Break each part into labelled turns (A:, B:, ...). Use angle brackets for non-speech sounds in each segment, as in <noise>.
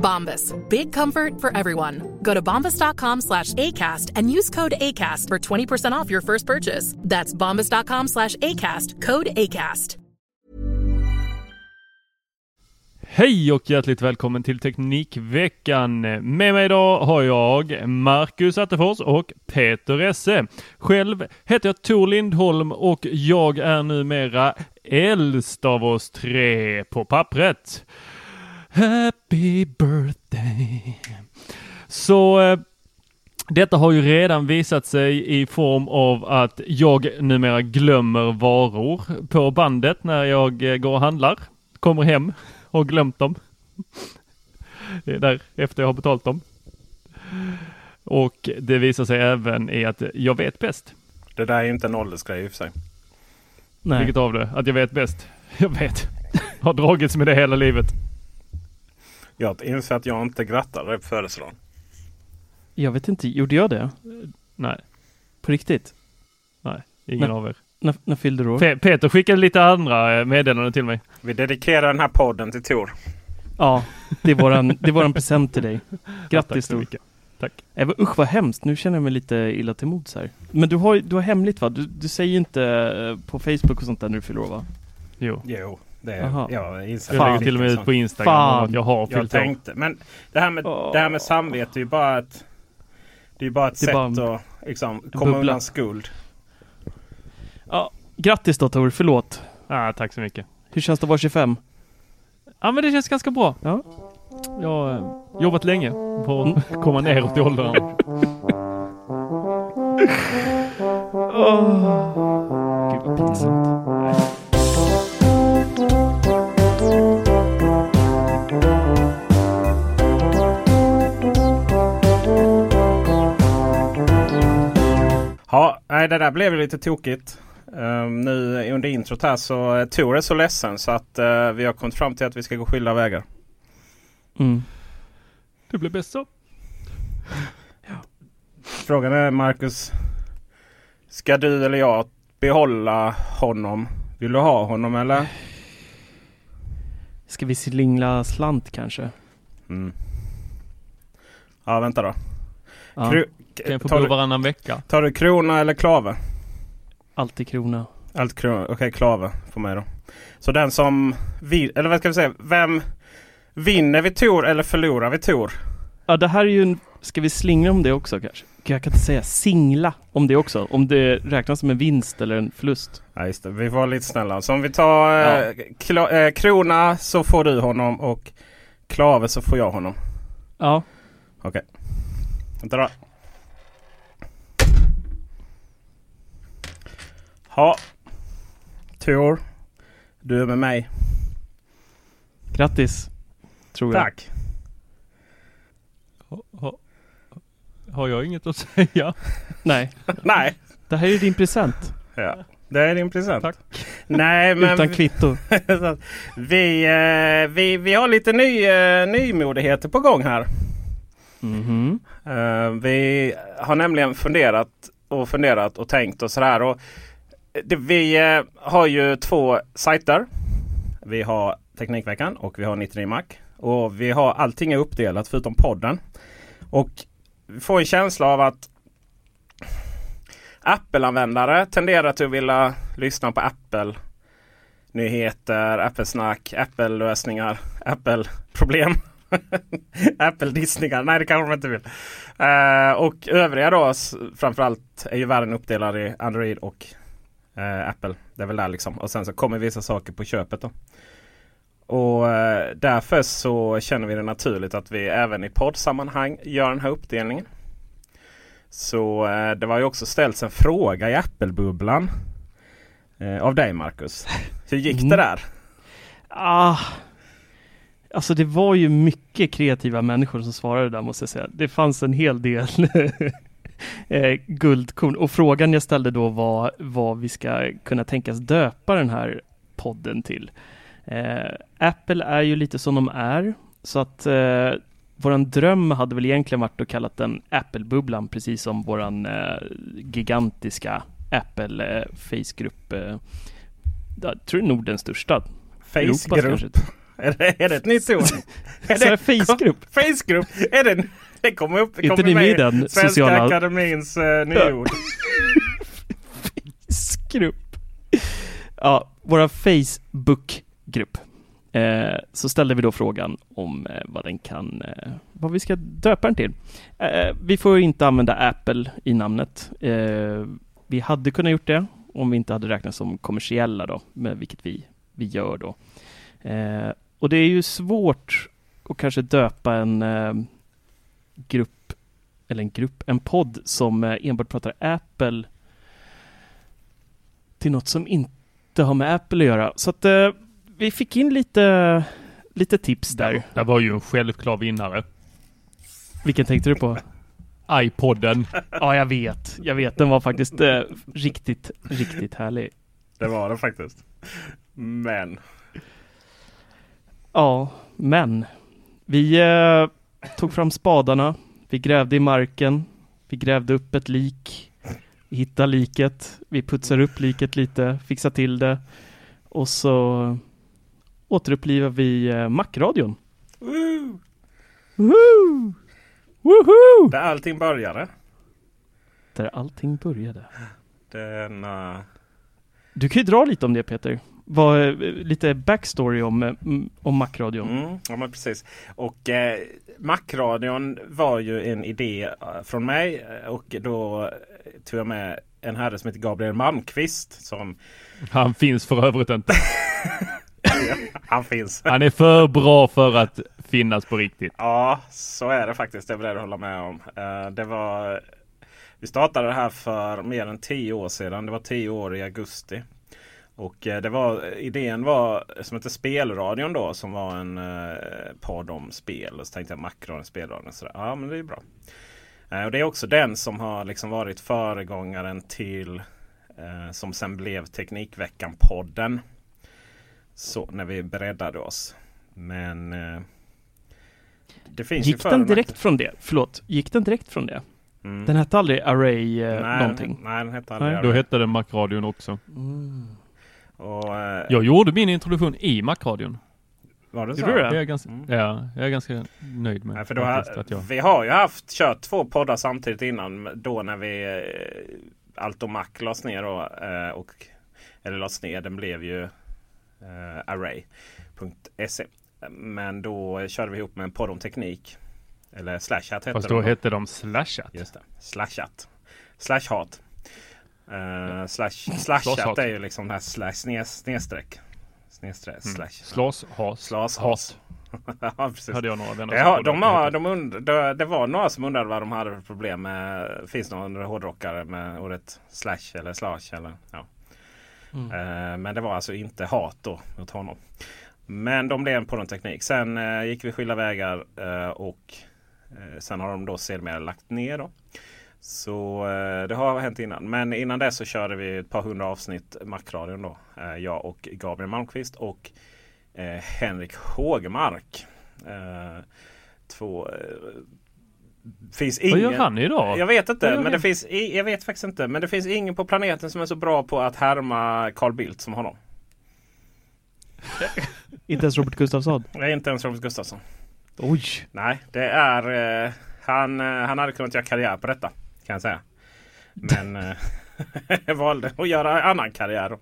A: Bombas. Big comfort for everyone. Go to bombas.com slash ACAST and use code ACAST for 20% off your first purchase. That's bombas.com slash ACAST. Code ACAST.
B: Hej och hjärtligt välkommen till Teknikveckan. Med mig idag har jag Marcus Attefors och Peter Esse. Själv heter jag Tor Lindholm och jag är numera äldst av oss tre på pappret. Happy birthday. Så eh, detta har ju redan visat sig i form av att jag numera glömmer varor på bandet när jag eh, går och handlar. Kommer hem och glömt dem. Det är där efter jag har betalt dem. Och det visar sig även i att jag vet bäst.
C: Det där är ju inte en åldersgrej i och för sig.
B: Nej. Vilket av det? Att jag vet bäst? Jag vet. har dragits med det hela livet.
C: Jag inser att jag inte grattade på födelsedagen.
D: Jag vet inte, gjorde jag det?
B: Nej.
D: På riktigt?
B: Nej, ingen
D: Nej.
B: av er.
D: När, när fyllde du år?
B: Pe- Peter skickade lite andra eh, meddelanden till mig.
C: Vi dedikerar den här podden till Tor.
D: Ja, det är våran, det är våran present till dig. <laughs> Grattis
B: så
D: Tor.
B: mycket. Tack.
D: Äh, vad- usch vad hemskt, nu känner jag mig lite illa till mods här. Men du har, du har hemligt va? Du, du säger inte eh, på Facebook och sånt där när du fyller år va?
B: Jo.
C: Jo, det jag inser
B: Jag lägger till och med ut på Instagram
D: Fan.
B: att jag har
C: Jag
B: fyllt år.
C: tänkte, men det här med,
D: Åh.
C: det här med samvete är ju bara ett Det är bara ett
D: Det är
C: sätt
D: bara
C: att liksom, komma
D: bubbla.
C: undan skuld.
D: Ja, grattis då Tor, förlåt.
B: Ah, tack så mycket.
D: Hur känns det att vara 25?
B: Ja men det känns ganska bra.
D: Ja.
B: Jag har eh, jobbat länge på att <laughs> komma neråt i åldrarna. <laughs>
D: Gud vad pinsamt.
C: Nej, det där blev lite tokigt. Ehm, nu under introt här så uh, Tor är så ledsen så att eh, vi har kommit fram till att vi ska gå skilda vägar.
D: Mm.
B: Det blir bäst så.
C: Frågan är Marcus. Ska du eller jag behålla honom? Vill du ha honom eller?
D: Ska vi slingla slant kanske?
C: Mm. Ja, vänta då.
D: Ja,
C: Kru-
B: Kan jag få
C: du,
B: varannan vecka?
C: tar du krona eller klave?
D: alltid krona.
C: Allt krona. Okej, klave för mig då. Så den som vi, eller vad ska vi säga? Vem vinner vi Tor eller förlorar vi Tor?
D: Ja, det här är ju en... Ska vi slingra om det också kanske? Jag kan inte säga singla om det också. Om det räknas som en vinst eller en förlust.
C: Ja, just det. Vi var lite snälla. Så om vi tar eh, kla, eh, krona så får du honom och klave så får jag honom.
D: Ja,
C: Okej. Vänta då. Ja. Tor. Du är med mig.
D: grattis. Tror jag.
C: Tack.
B: Ha, ha, har jag inget att <laughs> säga?
D: Nej,
C: Nej.
D: det här är din present.
C: Ja. Det är din present.
B: Tack.
C: Nej men
D: Utan kvitto. <laughs>
C: vi, eh, vi, vi har lite ny, eh, nymodigheter på gång här.
D: Mhm.
C: Eh, vi har nämligen funderat och funderat och tänkt och sådär. Och det, vi eh, har ju två sajter. Vi har Teknikveckan och vi har 99 Mac. Och vi har allting är uppdelat förutom podden. Och vi får en känsla av att Apple-användare tenderar till att vilja lyssna på Apple nyheter, Apple-snack, Apple-lösningar, Apple-problem. <laughs> Apple-dissningar. Nej, det kanske de inte vill. Uh, och övriga då framförallt är ju världen uppdelad i Android och uh, Apple. Det är väl där liksom. Och sen så kommer vissa saker på köpet då. Och uh, därför så känner vi det naturligt att vi även i poddsammanhang gör den här uppdelningen. Så det var ju också ställts en fråga i Apple-bubblan. av dig Marcus. Hur gick
D: Mm.
C: det där?
D: Ah, alltså det var ju mycket kreativa människor som svarade där måste jag säga. Det fanns en hel del <laughs> <laughs> eh, guldkorn och frågan jag ställde då var vad vi ska kunna tänkas döpa den här podden till. Eh, Apple är ju lite som de är så att eh, våran dröm hade väl egentligen varit att kalla den Apple-bubblan precis som våran eh, gigantiska Apple eh, Facegrupp eh, jag tror det är nog den största.
C: Facegrupp? Är det, är det ett nytt ord? <laughs> är
D: det Facegrupp?
C: Facegrupp? Är det, <laughs> det kommer upp. Det
D: Inte ni med i den
C: Svenska
D: sociala-
C: Akademins uh, <laughs> nyord.
D: Facegrupp. Ja, våra Facebookgrupp. Eh, så ställde vi då frågan om eh, vad den kan, eh, vad vi ska döpa den till. Eh, vi får inte använda Apple i namnet. Eh, vi hade kunnat gjort det om vi inte hade räknat som kommersiella då, med vilket vi, vi gör då. Eh, och det är ju svårt att kanske döpa en eh, grupp, eller en grupp, en podd som eh, enbart pratar Apple till något som inte har med Apple att göra. Så att eh, vi fick in lite, lite tips där.
B: Det var ju en självklar vinnare.
D: Vilken tänkte du på? <laughs>
B: iPodden.
D: Ja, jag vet. Jag vet. Den var faktiskt eh, riktigt, riktigt härlig.
C: Det var det faktiskt. Men.
D: Ja, men vi eh, tog fram spadarna. Vi grävde i marken. Vi grävde upp ett lik. Vi hittade liket. Vi putsade upp liket lite, fixade till det. Och så återupplivar vi eh, Macradion.
C: Woo!
D: Woohoo! Woohoo!
C: Där allting började.
D: Där allting började.
C: Denna...
D: Du kan ju dra lite om det Peter. Vad, eh, lite backstory om, eh, om Macradion.
C: Mm, ja men precis. Och eh, Macradion var ju en idé eh, från mig. Och då tog jag med en herre som heter Gabriel Malmqvist. Som
B: Han finns för övrigt inte. <laughs>
C: han finns.
B: Han är för bra för att finnas på riktigt.
C: Ja, så är det faktiskt. Det är jag beredd att hålla med om. Det var, vi startade det här för mer än tio år sedan. Det var tio år i augusti. Och eh, det var, idén var som hette Spelradion då som var en eh, podd om spel. Och så tänkte jag Macron spelradion. Så där. Ja men det är bra. Eh, och det är också den som har liksom varit föregångaren till eh, som sen blev Teknikveckan-podden. Så när vi breddade oss. Men eh, det finns ju
D: Gick
C: för-
D: den direkt från det? Förlåt, gick den direkt från det?
C: Mm.
D: Den hette aldrig Array eh,
C: nej,
D: någonting?
C: Nej, den hette aldrig
D: Nej.
B: Då
C: Array.
B: hette den Macradion också.
C: Och, eh,
B: Jag gjorde min introduktion i Macradion.
C: var det så?
D: Gjorde du
B: Det är
D: det?
B: jag ganska,
C: Mm.
B: ja, jag är ganska nöjd med.
C: Nej, för då
B: faktiskt,
C: har,
B: att jag,
C: Vi har ju haft kört två poddar samtidigt innan. Då när vi eh, Allt och Mac lades ner då. Eh, och, eller lades ner. Den blev ju eh, Array.se. Men då körde vi ihop med en podd om teknik. Eller Slashat hette
B: fast då hette de Slashat.
C: Just det. Slashat. Slashhat. Uh, slash, slashat är ju liksom det här slash snes, snedstreck. Snedstreck.
B: Mm.
C: Slash.
B: Slås, has,
C: Slas,
B: hat. <laughs>
C: ja, precis.
B: Hade jag några vänner poddade
C: de har, de und, det, det var några som undrade vad de hade för problem med. Finns det någon hårdrockare med ordet slash eller slash? Eller, ja.
D: Mm.
C: Eh, men det var alltså inte hat då mot honom. Men de blev på den teknik. Sen eh, gick vi skilda vägar och sen har de då sedermera lagt ner. Då. Så eh, det har hänt innan. Men innan det så körde vi ett par hundra avsnitt Macradion då. Eh, jag och Gabriel Malmqvist och eh, Henrik Hågemark. Två finns
B: Vad
C: ingen...
B: gör han idag?
C: Jag vet inte,
B: Vad
C: men det
B: han?
C: finns, jag vet faktiskt inte. Men det finns ingen på planeten som är så bra på att härma Carl Bildt som honom. <laughs>
D: Inte ens Robert Gustafsson.
C: Det är inte ens Robert Gustafsson.
D: Oj!
C: Nej, det är... Eh, han, han hade kunnat göra karriär på detta. Kan jag säga. Men eh, <laughs> jag valde att göra annan karriär. Eh,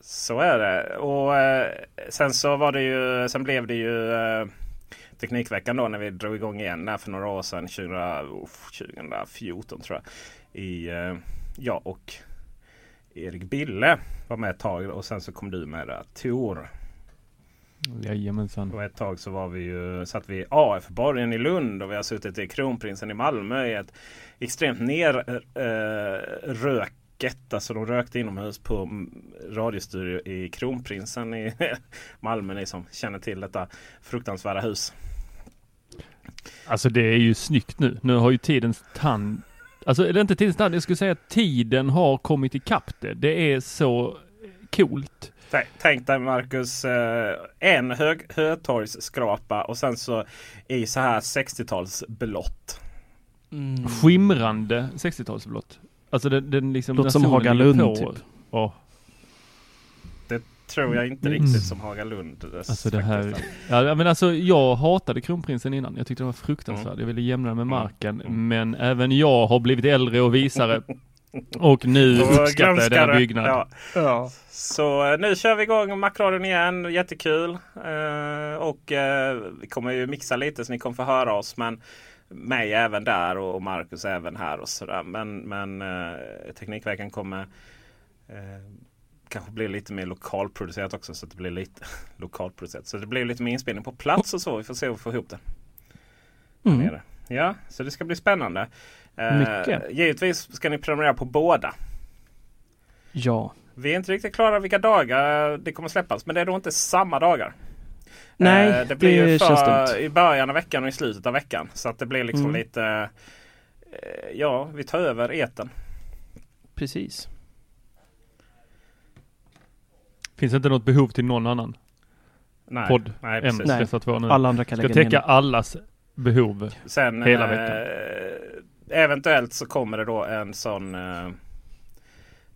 C: så är det. Och eh, sen så var det ju... Sen blev det ju Teknikveckan då när vi drog igång igen där för några år sedan. 2014 tror jag. I, ja och Erik Bille var med ett tag och sen så kom du med. Tor.
B: Jajamensan.
C: Och ett tag så var vi ju, satt vi i AF-borgen i Lund och vi har suttit i Kronprinsen i Malmö i ett extremt nerröket. alltså de rökte inomhus på radiostudio i Kronprinsen i <laughs> Malmö. Ni som känner till detta fruktansvärda hus.
B: Alltså det är ju snyggt nu. Nu har ju tidens tand Alltså är det inte tidens tand? Jag skulle säga att tiden har kommit ikapp det. Det är så coolt.
C: Tänk- dig Marcus, eh, en hög Hötorgsskrapa och sen så i så här 60-talsblått.
D: Mm.
B: Skimrande 60-talsblått. Alltså den, den liksom...
D: Låter som Hagalund, typ.
B: Ja,
C: Det tror jag inte
B: Mm.
C: riktigt som Hagalund.
B: alltså det här... Ja men alltså jag hatade kronprinsen innan. Jag tyckte det var fruktansvärt. Jag ville jämna med marken.
C: Mm.
B: Men även jag har blivit äldre och visare. <laughs> Och nu <laughs> uppskattar jag denna byggnad.
C: Ja.
D: Ja.
C: Så eh, nu kör vi igång Macradion igen. Jättekul. Eh, och eh, vi kommer ju mixa lite så ni kommer få höra oss. Men mig även där och, Marcus även här och sådär. Men, men eh, Teknikveckan kommer eh, kanske bli lite mer lokalproducerat också. Så att det blir lite <laughs> lokalproducerat. Så det blir lite mer inspelning på plats och så. Vi får se om vi får ihop det.
D: Mm.
C: Ja, så det ska bli spännande. Eh,
D: Mycket.
C: Givetvis ska ni prenumerera på båda.
D: Ja.
C: Vi är inte riktigt klara vilka dagar det kommer släppas. Men det är då inte samma dagar.
D: Nej,
C: Eh,
D: det,
C: det blir ju
D: känns
C: för, i början av veckan och i slutet av veckan. Så att det blir liksom
D: Mm.
C: lite... eh, Ja, vi tar över eten.
D: Precis.
B: Finns inte något behov till någon annan
C: Nej,
B: podd
C: nej, precis.
D: Nej.
B: dessa två nu?
D: Alla andra kan
B: Ska täcka allas behov.
C: Sen
B: hela
C: eh,
B: veckan.
C: Eventuellt så kommer det då en sån... Eh,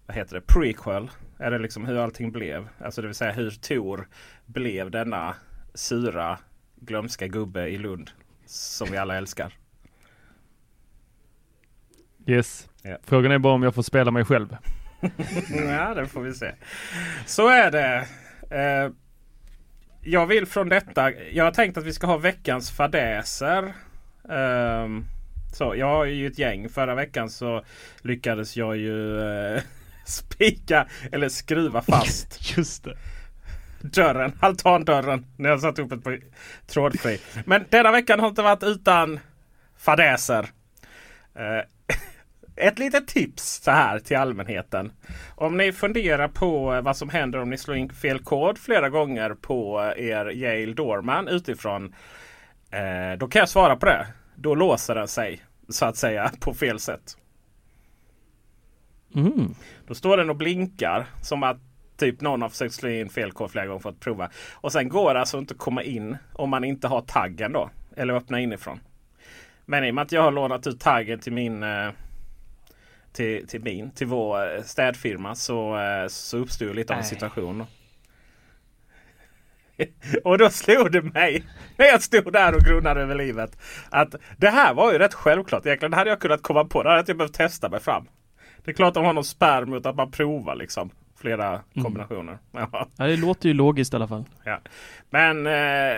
C: vad heter det? Prequel. Är det liksom hur allting blev? Alltså det vill säga hur Tor blev denna sura glömska gubbe i Lund. Som vi alla älskar.
B: Yes.
C: Ja.
B: Frågan är bara om jag får spela mig själv. <laughs>
C: ja, det får vi se. Så är det. Eh, jag vill från detta. Jag har tänkt att vi ska ha veckans fadäser. Ehm, så jag har ju ett gäng. Förra veckan så lyckades jag ju eh, <laughs> spika eller skruva fast <laughs>
D: Just det.
C: dörren, altandörren när jag satt upp ett på trådfri. Men denna veckan har inte varit utan fadäser. Eh, <laughs> ett litet tips så här till allmänheten. Om ni funderar på vad som händer om ni slår in fel kod flera gånger på er Yale Doorman utifrån. Eh, då kan jag svara på det. Då låser den sig så att säga på fel sätt.
D: Mm.
C: Då står den och blinkar som att typ någon har försökt slå in fel kod flera gånger för att prova. Och sen går det alltså inte att komma in om man inte har taggen då. Eller öppna inifrån. Men i och med att jag har lånat ut taggen till min eh, till, till min, till vår eh, städfirma så, eh, så uppstod lite av en situation. <laughs> Och då slog det mig när jag stod där och grunnade över livet. Att det här var ju rätt självklart egentligen. Det hade jag kunnat komma på. Det hade jag behövt testa mig fram. Det är klart de har någon spärr mot att man provar liksom. Flera kombinationer. <laughs> Ja.
D: Ja, det låter ju logiskt i alla fall.
C: Ja. Men eh,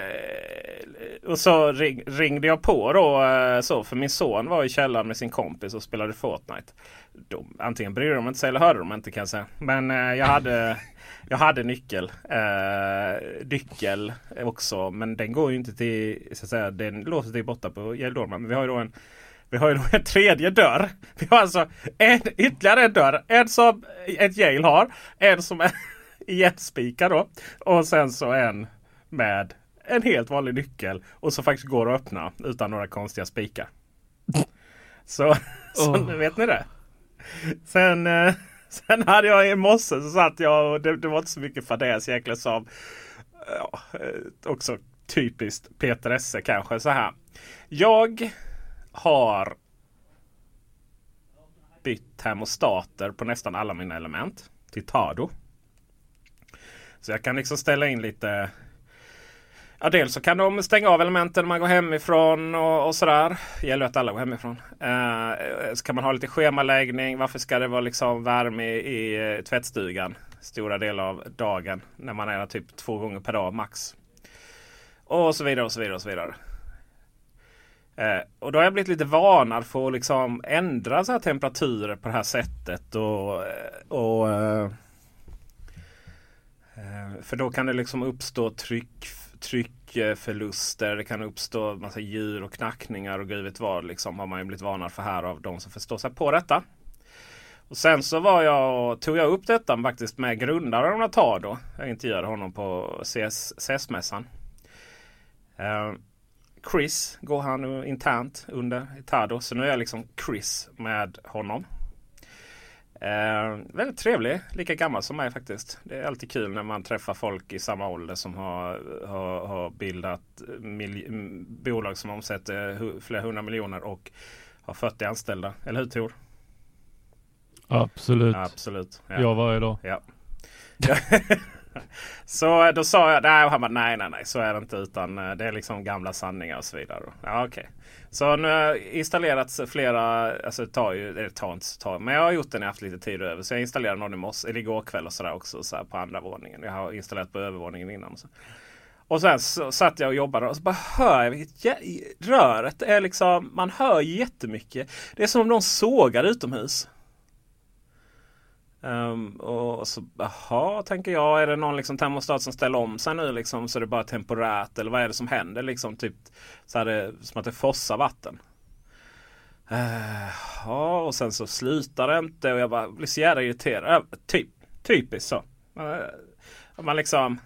C: och så ring, ringde jag på då eh, så för min son var i källaren med sin kompis och spelade Fortnite. De, antingen brydde de sig eller hörde de inte kan jag säga. Men eh, jag hade jag hade nyckel. Eh, nyckel också. Men den går ju inte till så att säga. Den låser till borta på Gäldorman. Men vi har ju då en vi har ju då en tredje dörr. Vi har alltså en, ytterligare en dörr. En som ett Yale har. En som är <laughs> igenspikad då. Och sen så en med en helt vanlig nyckel. Och som faktiskt går att öppna utan några konstiga spikar. Så, <laughs> så
D: Oh.
C: nu vet ni det. Sen, eh, <laughs> sen hade jag i morse så satt jag och det, det var inte så mycket fadäs egentligen som ja, eh, också typiskt Peter Esse kanske så här. Jag har bytt termostater på nästan alla mina element till Tado. Så jag kan liksom ställa in lite Ja, dels så kan de stänga av elementen när man går hemifrån och, och sådär. Det gäller att alla går hemifrån. Eh, så kan man ha lite schemaläggning. Varför ska det vara liksom värme i, i eh, tvättstugan stora delar av dagen när man är typ två gånger per dag max. Och så vidare och så vidare och så vidare. Eh, och då har jag blivit lite vanad för att liksom ändra så här temperaturer på det här sättet. Och, och eh, eh, för då kan det liksom uppstå tryck, tryckförluster. Eh, det kan uppstå massa djur och knackningar och gud vet vad. Liksom, har man ju blivit varnad för här av de som förstår sig på detta. Och sen så var jag, tog jag upp detta faktiskt med grundaren av Tado. Jag intervjuade honom på CS-mässan. Eh, Chris går han internt under Tado. Så nu är jag liksom Chris med honom. Uh, väldigt trevlig. Lika gammal som mig faktiskt. Det är alltid kul när man träffar folk i samma ålder som har, har, har bildat bolag som omsätter flera hundra miljoner och har 40 anställda. Eller hur Tor?
B: Absolut.
C: Absolut.
B: Ja. Jag varje dag.
C: Ja. <laughs> så eh, då sa jag nej, och han bara nej, nej, nej, så är det inte utan eh, det är liksom gamla sanningar och så vidare. Ja, okay. Så nu har jag installerat flera, alltså det tar ju, det tar inte så tar, men jag har gjort det när jag haft lite tid över. Så jag installerade någon i morse, eller igår kväll och sådär också så på andra våningen. Jag har installerat på övervåningen innan. Och, så. och sen så satt jag och jobbade och så bara hör jag vilket röret är liksom, man hör jättemycket. Det är som om någon sågar utomhus. Um, och så, jaha, tänker jag. Är det någon liksom termostat som ställer om sig nu liksom så är det bara temporärt? Eller vad är det som händer liksom? Typ så här som att det fossar vatten. Uh, ja, och sen så slutar det inte och jag bara blir så jävla irriterad. Uh, typ, typiskt så. Uh, man liksom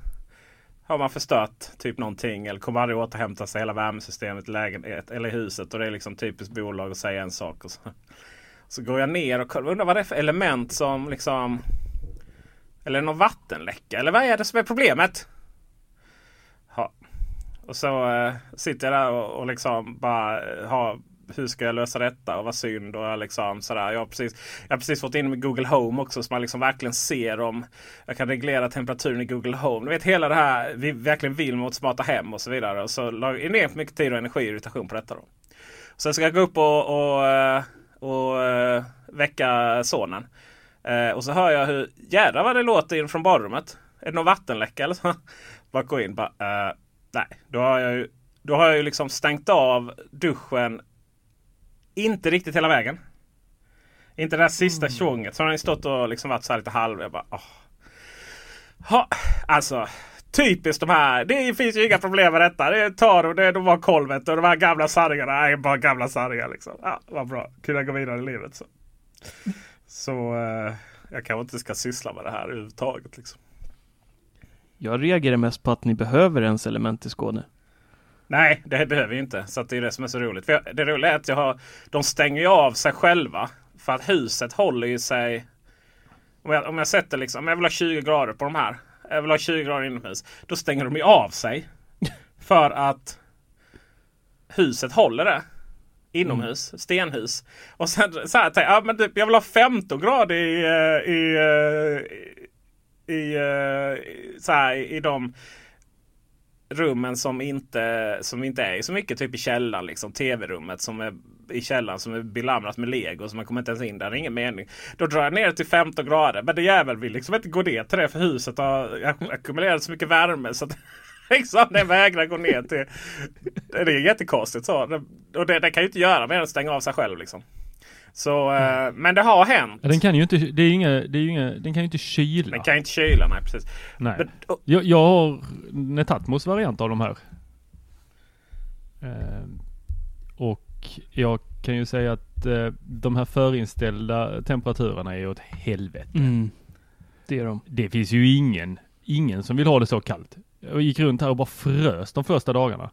C: har man förstört typ någonting eller kommer aldrig återhämta sig hela värmesystemet i lägenhet eller i huset och det är liksom typiskt bolag att säga en sak. Och så. Så går jag ner och undrar vad det är för element som liksom... Eller någon vattenläcka. Eller vad är det som är problemet? Ha. Och så eh, sitter jag där och, och liksom bara eh, har hur ska jag lösa detta och vad synd. Och liksom sådär. Jag, har precis, jag har precis fått in med Google Home också så man liksom verkligen ser om jag kan reglera temperaturen i Google Home. Du vet hela det här vi verkligen vill mot smarta hem och så vidare. Och så la jag ner mycket tid och energi och irritation på detta. Då. Sen ska jag gå upp och, och eh, och eh, väcka sonen. Eh, och så hör jag hur jädrar vad det låter in från badrummet. Är det någon vattenläcka eller så? <laughs> Bara gå in bara. Eh, nej, då har jag ju då har jag ju liksom stängt av duschen. Inte riktigt hela vägen. Inte det där sista mm. tjonget. Så har den stått och liksom varit så här lite halv. Jag bara, åh. Ha, alltså typiskt de här. Det finns ju inga problem med detta. Det det är de var kolvet och de här gamla sanningarna är bara gamla sanningar. Liksom. Ja, vad bra. Kunna gå vidare i livet. Så, så eh, jag kanske inte ska syssla med det här överhuvudtaget. Liksom.
D: Jag reagerar mest på att ni behöver ens element i Skåne.
C: Nej, det behöver vi inte. Så det är det som är så roligt. För det roliga är att jag har, de stänger av sig själva. För att huset håller ju sig... Om jag, om jag sätter liksom, om jag vill ha 20 grader på de här jag vill ha 20 grader inomhus. Då stänger de ju av sig. För att huset håller det. Inomhus, mm. stenhus. Och sen så här, ja, men typ, jag vill ha 15 grader i, eh, i, eh, i, i, eh, så här, i de rummen som inte, som inte är så mycket. Typ i källaren, liksom, tv-rummet som är i källaren som är belamrat med lego. Så man kommer inte ens in där. Det är ingen mening. Då drar jag ner till 15 grader. Men det jävel vill liksom inte gå ner till det för huset har ackumulerat så mycket värme. Så att <laughs> liksom, det vägrar gå ner till... Det är jättekonstigt så. Och det, det kan ju inte göra mer än att stänga av sig själv liksom. Så, mm. men det har hänt.
B: Ja, den kan ju inte, det är inga, det är inga, den kan ju inte kyla.
C: Den kan ju inte kyla, nej precis.
B: Nej. Men, och, jag, jag har Netatmos variant av de här. Eh, och jag kan ju säga att eh, de här förinställda temperaturerna är åt helvete.
D: Mm. Det är de.
B: Det finns ju ingen, ingen som vill ha det så kallt. Jag gick runt här och bara frös de första dagarna.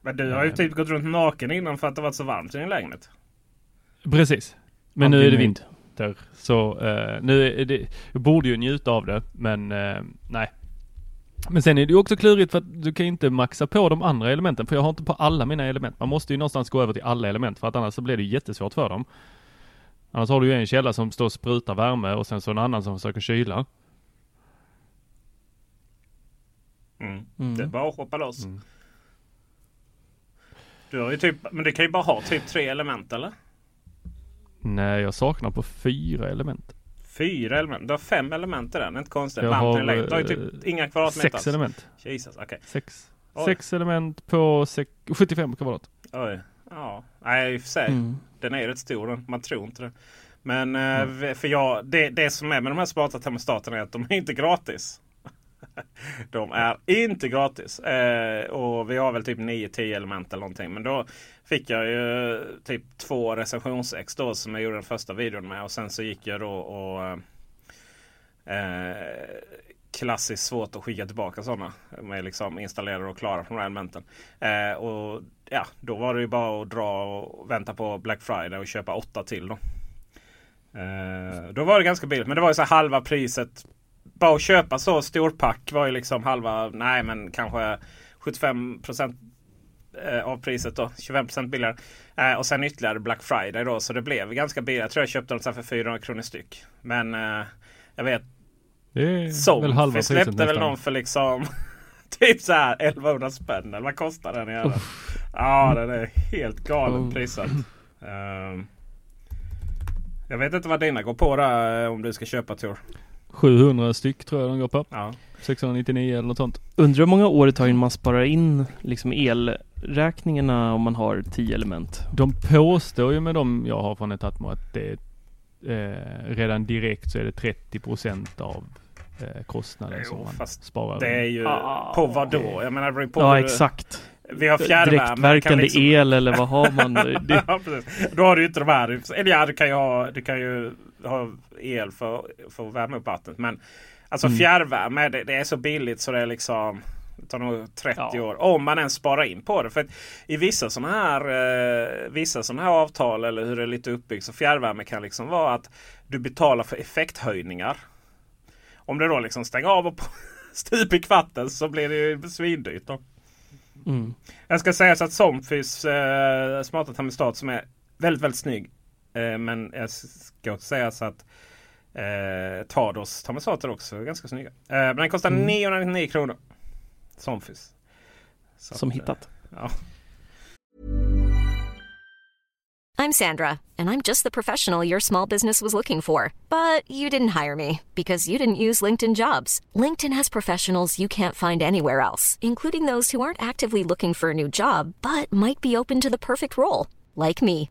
C: Men du har ju typ gått runt naken innan för att det varit så varmt i din lägenhet.
B: Precis. Men nu är det vinter. Så uh, nu är det, jag borde ju njuta av det men uh, nej. Men sen är det ju också klurigt för att du kan inte maxa på de andra elementen för jag har inte på alla mina element. Man måste ju någonstans gå över till alla element för att annars så blir det jättesvårt för dem. Annars har du ju en källa som står och sprutar värme och sen så en annan som försöker kyla.
C: Mm.
D: Mm.
C: Det är bara att hoppa loss.
B: Mm.
C: Du har ju typ, men du kan ju bara ha typ tre element eller?
B: Nej, jag saknar på fyra element.
C: Fyra element. Du har fem element i den. Inte konstigt.
B: Jag har.
C: Du har ju typ
B: eh,
C: inga kvadratmeter.
B: Sex element.
C: Jesus, okej.
B: Sex.
C: Oj.
B: Sex element på sex, 75 kvadrat.
C: Oj. Ja, nej i och för sig.
D: Mm.
C: Den är rätt stor den. Man tror inte det. Men eh,
B: Mm.
C: för jag, det, det som är med de här smarta termostaterna är att de är inte gratis. <laughs> de är inte gratis. Eh, och vi har väl typ 9-10 element eller någonting. Men då fick jag ju typ två recensionsex då som jag gjorde den första videon med. Och sen så gick jag då och eh, klassiskt svårt att skicka tillbaka sådana. Med liksom installerade och klara från de här elementen. Eh, och ja, då var det ju bara att dra och vänta på Black Friday och köpa åtta till då. Eh, då var det ganska billigt. Men det var ju så här halva priset. Bara att köpa så storpack var ju liksom halva, nej men kanske 75 eh, av priset då. 25% billigare. Eh, och sen ytterligare Black Friday då. Så det blev ganska billigt. Jag tror jag köpte dem för 400 kronor styck. Men eh, jag vet så.
B: väl halva
C: Vi släppte väl
B: nästan.
C: någon för liksom <laughs> typ så här 1100 spänn. Eller vad kostar den? Ja den är helt galen
D: Oh.
C: prissatt. Ehm, jag vet inte vad dina går på där om du ska köpa Tor.
B: 700 styck tror jag de går på.
C: Ja.
B: 699 eller något sånt.
D: Undrar hur många år det tar innan man sparar in liksom elräkningarna om man har 10 element.
B: De påstår ju med de jag har från Etatmo att det är eh, redan direkt så är det 30 procent av eh, kostnaden
C: Jo,
B: som man
C: fast
B: sparar.
C: Det är ju
D: Ah,
C: på vad då? Jag menar på.
D: Ja
C: hur-
D: exakt.
C: Vi har fjärrvärme.
D: Direktverkande
C: kan liksom-
D: el eller vad har man? <laughs> Det,
C: ja, precis. Då har du ju inte de här. Eller ja, du kan ju ha, du kan ju ha el för, för att värma upp vattnet. Men alltså
D: Mm.
C: fjärrvärme det, det är så billigt så det är liksom det tar nog 30
D: Ja.
C: år. Om man ens sparar in på det. För i vissa sådana här, eh, vissa såna här avtal eller hur det är lite uppbyggt. Så fjärrvärme kan liksom vara att du betalar för effekthöjningar. Om du då liksom stänger av och på <laughs> stup i kvarten så blir det ju svindyrt. Då.
D: mm.
C: Jag ska säga så att Somfys eh, smarta termostat som är väldigt, väldigt snygg. Eh, men jag ska också säga så att eh, Tados termostater också är ganska snygga. Eh, men den kostar
D: Mm.
C: 999 kronor. Somfys. Så
D: Som
C: att,
D: hittat.
C: Ja.
E: I'm Sandra, and I'm just the professional your small business was looking for. But you didn't hire me because you didn't use LinkedIn jobs. LinkedIn has professionals you can't find anywhere else, including those who aren't actively looking for a new job but might be open to the perfect role, like me.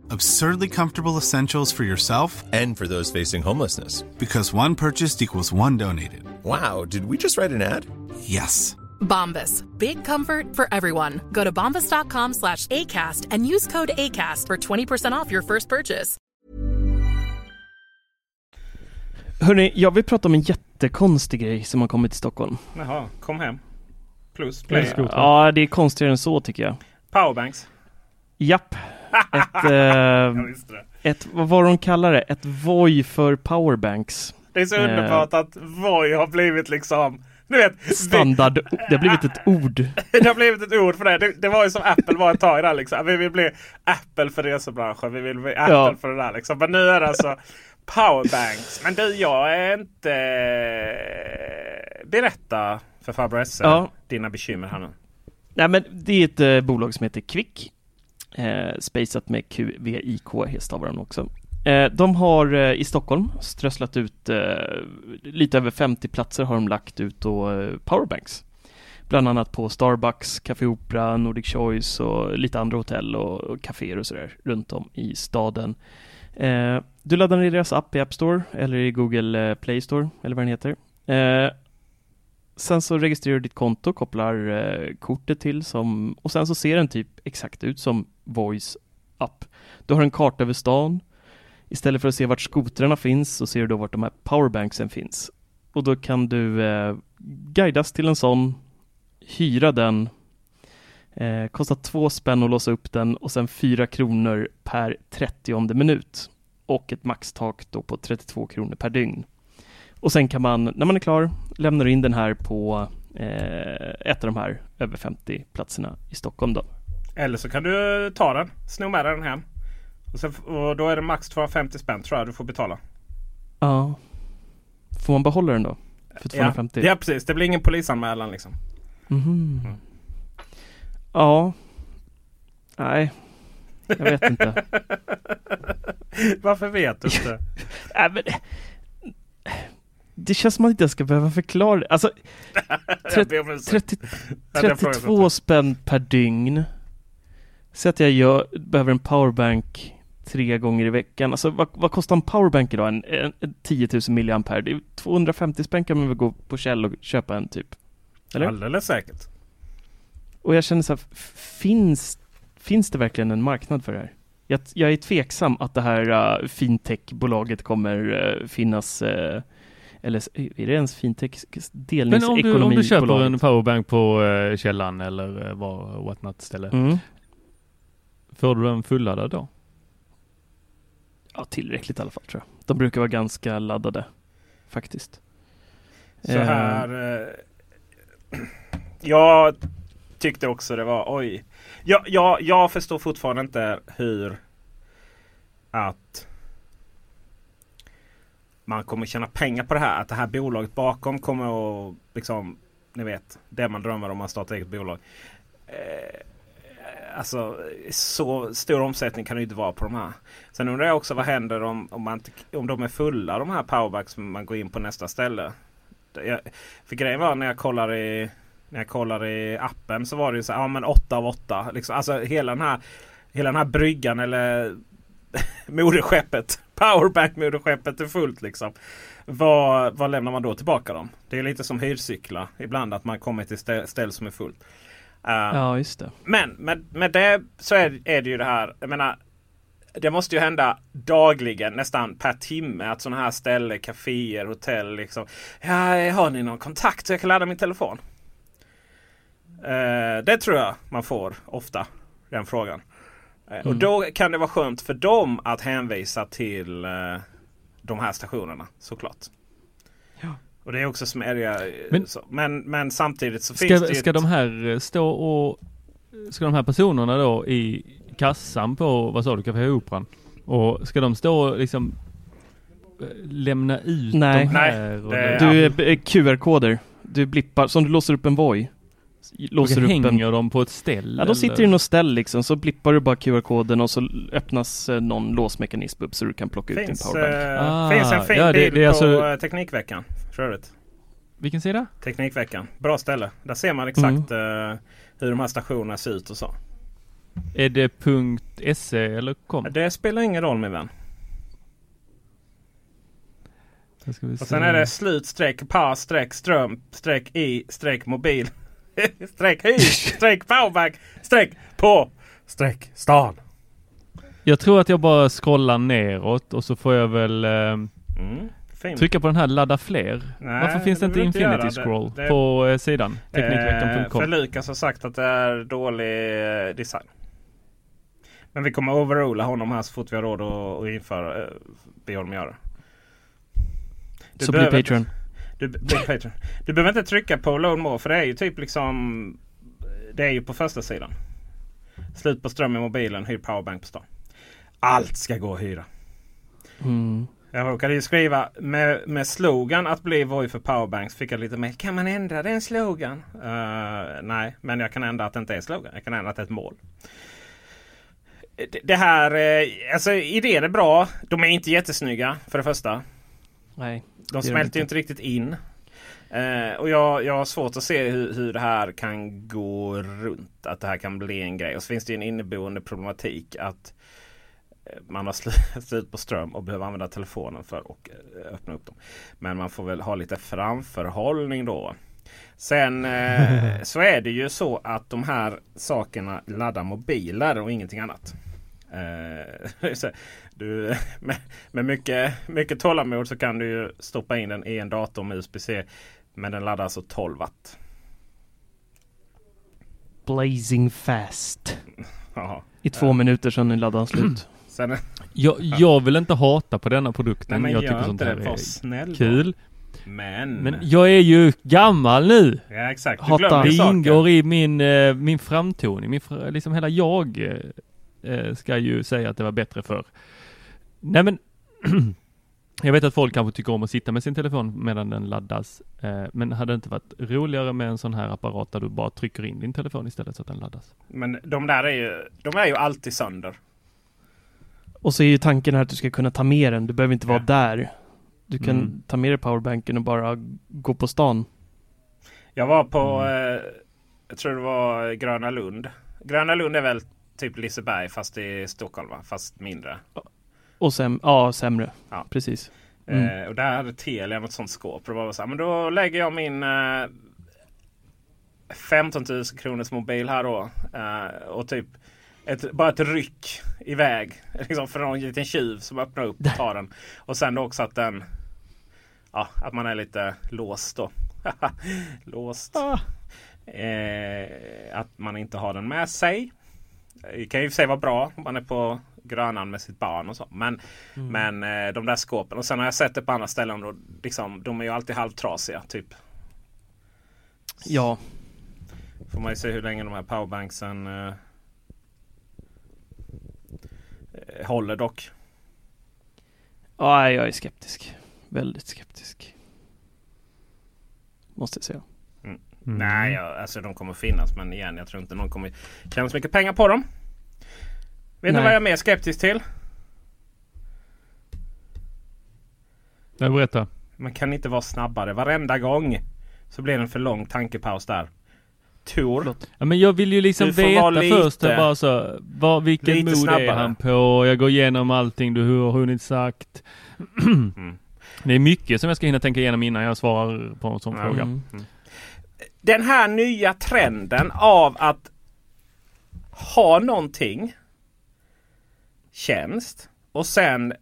F: Absurdly comfortable essentials for yourself
G: And for those facing homelessness.
F: because one purchased equals one donated.
G: Wow, did we just write an ad?
F: Yes.
A: Bombas. Big comfort for everyone. Go to bombas.com slash ACAST and use code ACAST for 20% off your first purchase.
D: Hörni, jag vill prata om en jättekonstig grej som har kommit till Stockholm.
C: Jaha, kom hem. Plus play.
D: Ja, det är konstigare än så tycker jag.
C: Powerbanks.
D: Japp. Ett, eh, <laughs>
C: det.
D: ett, vad var de kallar det? Ett Voi för powerbanks.
C: Det är så
D: Eh.
C: underbart att Voi har blivit liksom du vet,
D: Standard, det har blivit ett ord. <laughs>
C: Det har blivit ett ord för det. det. Det var ju som Apple var ett tag där liksom. Vi vill bli Apple för resebranschen. Vi vill bli Apple
D: Ja.
C: för det där liksom. Men nu är det alltså powerbanks. Men du, jag är inte... Berätta. för farbror Esse.
D: Ja.
C: Dina bekymmer här nu.
D: Nej men det är ett eh, bolag som heter Quick. Eh, spacat med QVIK stavar de också. Eh, de har eh, i Stockholm strösslat ut eh, lite över 50 platser har de lagt ut och eh, powerbanks. Bland annat på Starbucks, Café Opera, Nordic Choice och lite andra hotell och, och kaféer och sådär runt om i staden. Eh, du laddar ner deras app i App Store eller i Google eh, Play Store eller vad den heter. Eh, Sen så registrerar du ditt konto, kopplar eh, kortet till som, och sen så ser den typ exakt ut som Voice app. Du har en karta över stan. Istället för att se vart skotrarna finns så ser du då vart de här powerbanksen finns. Och då kan du eh, guidas till en sån, hyra den, eh, kostar två spänn att låsa upp den och sen fyra kronor per 30 minut. Och ett maxtak då på 32 kronor per dygn. Och sen kan man, när man är klar, lämna in den här på eh, ett av de här över 50 platserna i Stockholm då.
C: Eller så kan du eh, ta den, sno med dig den hem. Och, sen, och då är det max 250 spänn tror jag du får betala.
D: Ja. Får man behålla den då? För 250?
C: Ja, ja precis, det blir ingen polisanmälan liksom.
D: Mhm. Ja. Nej. Jag vet inte. <laughs>
C: Varför vet du inte? <laughs>
D: Nej, men, det känns som att man inte ska behöva förklara det. Alltså, <laughs>
C: Jag om ursäkt.
D: 30,
C: Ja, den frågan
D: 32 spänn per dygn. Säg att jag gör, behöver en powerbank tre gånger i veckan. Alltså vad, vad kostar en powerbank idag? En, en, en 10 000 milliampere. Det är 250 spänn kan man väl gå på Kjell och köpa en typ. Eller?
C: Alldeles säkert.
D: Och jag känner så här, finns, finns det verkligen en marknad för det här? Jag, jag är tveksam att det här uh, fintech-bolaget kommer uh, finnas uh, eller är det ens fintech?
B: Men om du, om du köper
D: Delningsekonomibolaget?
B: en powerbank på uh, källan eller uh, vad, whatnot ställe.
D: Mm.
B: Får du den fulladdad då?
D: Ja, tillräckligt i alla fall tror jag. De brukar vara ganska laddade. Faktiskt.
C: Så
D: Eh,
C: här. Eh, <clears throat> jag tyckte också det var oj. Jag, jag, jag förstår fortfarande inte hur att man kommer tjäna pengar på det här. Att det här bolaget bakom kommer att liksom, ni vet, det man drömmer om att starta eget bolag. Eh, alltså så stor omsättning kan det ju inte vara på de här. Sen undrar jag också vad händer om, om, man, om de är fulla de här powerbacks som man går in på nästa ställe. Jag, för grejen var när jag kollar i när jag kollar i appen så var det ju så här, ja men 8 av 8. Liksom, alltså hela den här, hela den här bryggan eller <laughs> moderskeppet. Powerbank-moderskeppet är fullt liksom. Vad, vad lämnar man då tillbaka dem? Det är lite som hyrcyklar ibland att man kommer till stä- ställ som är fullt. Eh,
D: Ja, just det.
C: men med, med det så är, är det ju det här. Jag menar, det måste ju hända dagligen, nästan per timme, att sådana här ställen, kaféer, hotell liksom. Ja, har ni någon kontakt så jag kan ladda min telefon? Eh, det tror jag man får ofta, den frågan. Eh, Och
D: Mm.
C: då kan det vara skönt för dem att hänvisa till eh, de här stationerna såklart.
D: Ja.
C: Och det är också smidiga. Men,
B: Men-
C: så, men, men samtidigt så
B: Ska,
C: finns det ju
B: ska
C: ett-
B: de här eh, stå och Ska de här personerna då i kassan på, vad sa du, Café Operan? Och ska de stå och liksom eh, lämna ut
D: Nej.
B: de
C: Nej,
B: här? och
C: det-
D: Du är eh, QR-koder. Du blippar, som du låser upp en Voi. Låser upp en...
B: hänger de på ett ställe?
D: Ja, de sitter
B: eller?
D: i något ställ liksom, så blippar du bara QR-koden och så öppnas eh, någon låsmekanism upp så du kan plocka ut din
C: finns,
D: powerbank.
C: eh,
B: Ah,
C: finns en fin
B: ja, det-
C: bild
B: det är
C: på
B: alltså-
C: eh, Teknikveckan. För övrigt.
B: Vilken sida?
C: Teknikveckan. Bra ställe. Där ser man exakt
B: Mm.
C: eh, hur de här stationerna ser ut och så.
B: Är det .se eller .com?
C: Det spelar ingen roll min vän.
B: Då ska vi
C: Och
B: se.
C: sen är det slut streck par streck ström streck i streck mobil. <laughs> streck hyr streck powerbank streck på streck stan.
B: Jag tror att jag bara scrollar neråt och så får jag väl eh,
C: Mm,
B: trycka på den här ladda fler.
C: Nej,
B: Varför finns det inte
C: du inte.
B: Infinity
C: Det-
B: Scroll
C: det-
B: på eh, sidan?
C: Eh, för
B: Teknikveckan.com.
C: Lukas har sagt att det är dålig eh, design. Men vi kommer overrula honom här så fort vi har råd att, att införa, eh, be honom göra. Du
D: Så blir Patreon.
C: Du, Patreon. du behöver inte trycka på loan more för det är ju typ liksom Det är ju på första sidan. Slut på ström i mobilen, hyr powerbank på stan. Allt ska gå att hyra.
D: Mm.
C: Jag råkade ju skriva med, med slogan att bli Voi för powerbanks. Fick jag lite mer. Kan man ändra den slogan? Uh, nej, men jag kan ändra att det inte är slogan. Jag kan ändra att det är ett mål. Det, det här, eh, alltså idén är bra. De är inte jättesnygga för det första.
D: Nej.
C: De smälter ju inte riktigt in. Uh, och jag, jag har svårt att se hur, hur det här kan gå runt. Att det här kan bli en grej. Och så finns det ju en inneboende problematik att man har <laughs> slut på ström och behöver använda telefonen för att eh, öppna upp dem. Men man får väl ha lite framförhållning då. Sen eh, <laughs> så är det ju så att de här sakerna laddar mobiler och ingenting annat. Eh, <laughs> du, med, med mycket, mycket tålamod så kan du ju stoppa in den i en dator med USB-C. Men den laddar alltså 12 watt.
D: Blazing fast. <laughs>
C: Jaha.
D: I två minuter sedan laddan slut.
C: Sen,
B: Jag, jag vill inte hata på denna produkten.
C: Nej, men
B: jag tycker sånt här är
C: snäll
B: kul.
C: men,
B: Men jag är ju gammal nu.
C: ja, exakt. Du
D: Hatar.
B: Det ingår i min, eh, min framtoning. Min, liksom hela jag eh, ska ju säga att det var bättre för. Nej men <clears throat> Jag vet att folk kanske tycker om att sitta med sin telefon medan den laddas. Eh, men hade det inte varit roligare med en sån här apparat där du bara trycker in din telefon istället så att den laddas?
C: Men de där är ju, de är ju alltid sönder.
D: Och så är ju tanken här att du ska kunna ta med den. Du behöver inte vara
C: Ja.
D: där. Du kan
B: Mm.
D: ta med dig powerbanken och bara gå på stan.
C: Jag var på, eh, jag tror det var Gröna Lund. Gröna Lund är väl typ Liseberg fast i Stockholm va? Fast mindre.
D: Och sen, ja, sämre.
C: Ja.
D: Precis. Mm.
C: Eh, och där hade Telia något sånt skåp. Och var så här, men då lägger jag min eh, 15 000 kronors mobil här då. Eh, och typ ett, bara ett ryck iväg. <laughs> Liksom för någon liten tjuv som öppnar upp och tar den. <laughs> Och sen då också att den Ja, att man är lite låst då. <laughs> låst. Eh, att man inte har den med sig. Det kan ju i och för sig vara bra om man är på Grönan med sitt barn och så. Men, men eh, de där skåpen. Och sen har jag sett det på andra ställen. Och liksom, de är ju alltid halvtrasiga. Typ.
D: Ja,
C: Får man ju se hur länge de här powerbanksen eh, eh, håller dock.
D: ja, jag är skeptisk. Väldigt skeptisk. Måste jag säga.
B: Mm.
C: Nej, ja, alltså de kommer finnas. Men igen, jag tror inte någon kommer tjäna så mycket pengar på dem. Vet ni
D: Nej.
C: vad jag är mer skeptisk till?
B: Jag berätta.
C: Man kan inte vara snabbare. Varenda gång så blir det en för lång tankepaus där. Tor.
B: Ja, men jag vill ju liksom veta
C: lite-
B: först bara så, vad, vilken mod är
C: snabbare.
B: han på? Jag går igenom allting du har hunnit sagt.
C: Mm. <clears throat>
B: Det är mycket som jag ska hinna tänka igenom innan jag svarar på en sån
C: Ja.
B: fråga.
D: Mm.
C: Den här nya trenden av att ha någonting tjänst och sen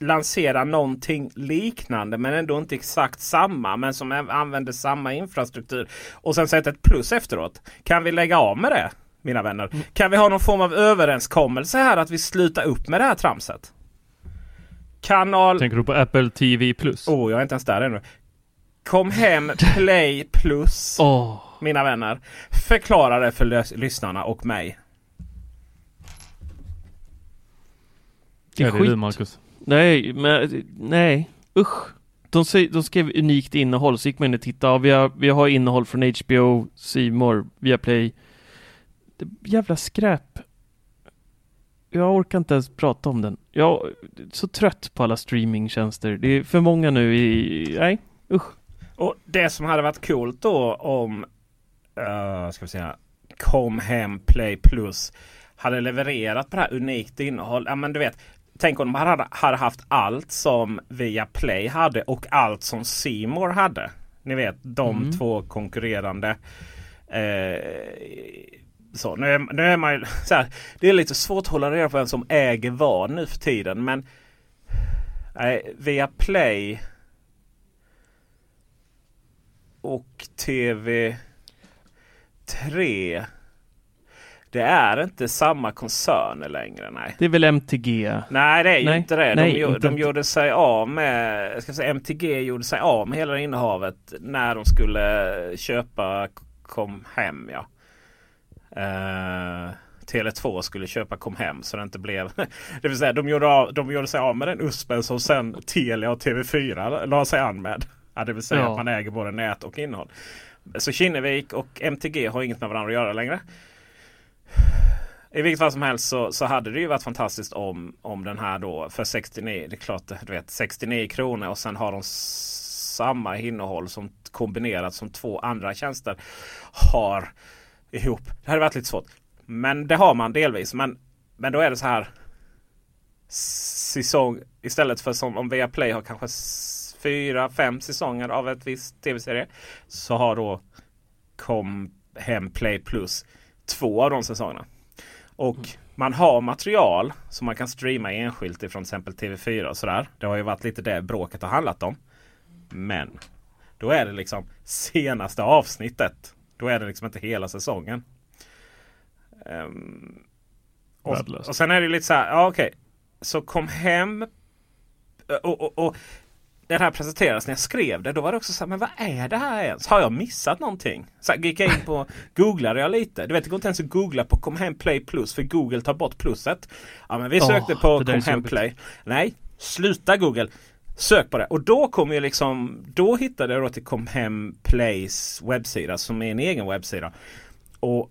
C: lansera någonting liknande men ändå inte exakt samma men som använder samma infrastruktur och sen sätta ett plus efteråt. Kan vi lägga av med det mina vänner? Kan vi ha någon form av överenskommelse här att vi slutar upp med det här tramset? Kanal...
B: Tänker du på Apple TV Plus?
C: Oh, jag är inte ens där ännu. Kom hem Play Plus.
D: Åh,
C: Mina vänner. Förklara det för lys- lyssnarna och mig.
D: det är
B: ja, det är
D: skit.
B: du Marcus.
D: Nej, men nej. Usch. De, de skrev unikt innehåll, så gick man in och tittade. Ja, vi, har, vi har innehåll från HBO, C More, Viaplay. Det är jävla skräp. Jag orkar inte ens prata om den. Jag är så trött på alla streamingtjänster. Det är för många nu i... Nej, usch.
C: Och det som hade varit coolt då om uh, ska vi säga, Kom hem Play Plus hade levererat på det här unikt innehåll. Ja, men du vet, tänk om de hade, hade haft allt som Viaplay hade och allt som More hade. Ni vet de
D: Mm.
C: två konkurrerande. Eh, så, nu, är, nu är man ju så här, Det är lite svårt att hålla reda på vem som äger vad nu för tiden. Men nej, Viaplay och TV3. Det är inte samma koncerner längre. Nej.
D: Det är väl MTG?
C: Nej det är ju
D: Nej.
C: inte det. De,
D: Nej,
C: gjo-
D: inte
C: de gjorde sig av med, jag ska säga MTG gjorde sig av med hela innehavet när de skulle köpa Kom Hem. Ja. Eh, Tele2 skulle köpa kom hem så det inte blev... <laughs> Det vill säga de gjorde, av, de gjorde sig av med den USPen som sen Telia och TV4 la sig an med. Ja, det vill säga
D: Ja.
C: att man äger både nät och innehåll. Så Kinnevik och MTG har inget med varandra att göra längre. I vilket fall som helst så, så hade det ju varit fantastiskt om, om den här då för 69, det är klart du vet 69 kronor och sen har de samma innehåll som kombinerat som två andra tjänster har ihop. Det hade varit lite svårt. Men det har man delvis. Men, men då är det så här. Säsong istället för som om Viaplay har kanske fyra, fem säsonger av ett visst tv-serie. Så har då Kom Hem Play Plus två av de säsongerna. Och man har material som man kan streama enskilt ifrån till exempel TV4 och sådär. Det har ju varit lite det bråket har handlat om. Men då är det liksom senaste avsnittet. Då är det liksom inte hela säsongen. Ehm, och, och sen är det lite så här, ja okej. Så kom hem. Och, och, och det här presenterades när jag skrev det, då var det också så här, men vad är det här ens? Har jag missat någonting? Så här, gick jag in på, googlade jag lite. Du vet, det går inte ens att googla på Kom Hem Play Plus för Google tar bort pluset. Ja, men vi sökte på
D: det där är
C: Kom
D: så
C: Hem
D: jobbigt.
C: Play. Nej, sluta Google. Sök på det. Och då kom ju liksom, då hittade jag då till Kom Hem Plays webbsida som är en egen webbsida. Och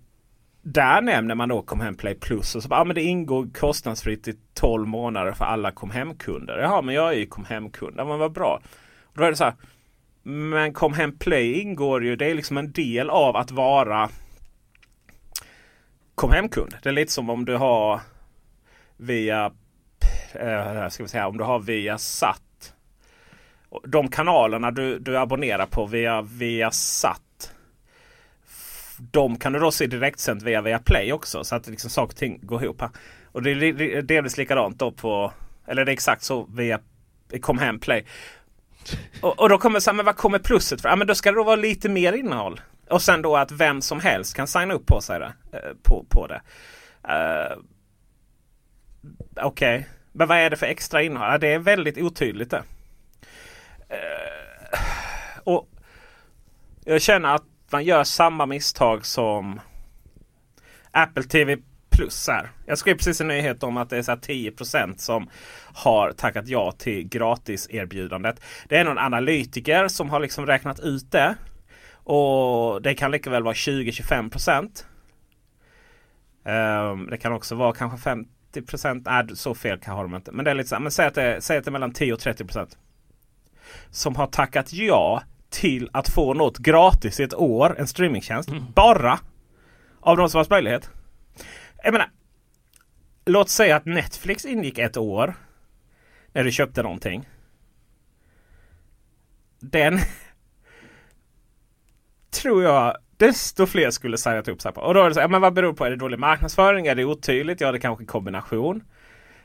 C: där nämner man då Kom Hem Play Plus och så bara, ja, men det ingår kostnadsfritt i 12 månader för alla Kom Hem-kunder. Jaha, men jag är ju Kom Hem-kund. Ja, men vad bra. Och då är det så här. Men Kom Hem Play ingår ju, det är liksom en del av att vara Kom Hem-kund. Det är lite som om du har via, eh, ska vi säga, om du har via SAT. De kanalerna du, du abonnerar på via, via SAT de kan du då se direktsänt via Viaplay också. Så att liksom saker och ting går ihop. här. Och det är delvis likadant då på, eller det är exakt så via Kom Hem Play. Och, och då kommer så här, men vad kommer plusset för? Ja men då ska det då vara lite mer innehåll. Och sen då att vem som helst kan signa upp på sig det. Eh, på, på det. Uh, Okej, men vad är det för extra innehåll? Ja, det är väldigt otydligt det. Uh, och jag känner att man gör samma misstag som Apple TV Plus här. Jag skrev precis en nyhet om att det är så här 10% som har tackat ja till gratiserbjudandet. Det är någon analytiker som har liksom räknat ut det. Och det kan lika väl vara 20-25 um, ehm, Det kan också vara kanske 50% Nej, äh, så fel kan har de inte. Men det är lite så här, men säg att det, är- säg att det är mellan 10 och 30% Som har tackat ja till att få något gratis i ett år. En streamingtjänst. Bara av de som har möjlighet. Jag menar, låt säga att Netflix ingick ett år. När du köpte någonting. Den <laughs> tror jag desto fler skulle signat upp sig på. Och då är det så här, men vad beror det på? Är det dålig marknadsföring? Är det otydligt? Ja, det kanske är kombination.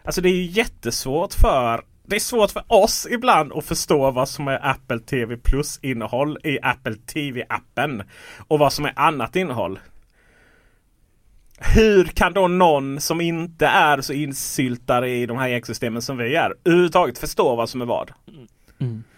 C: Alltså det är ju jättesvårt för det är svårt för oss ibland att förstå vad som är Apple TV Plus innehåll i Apple TV-appen. Och vad som är annat innehåll. Hur kan då någon som inte är så insyltad i de här ekosystemen som vi är överhuvudtaget förstå vad som är vad?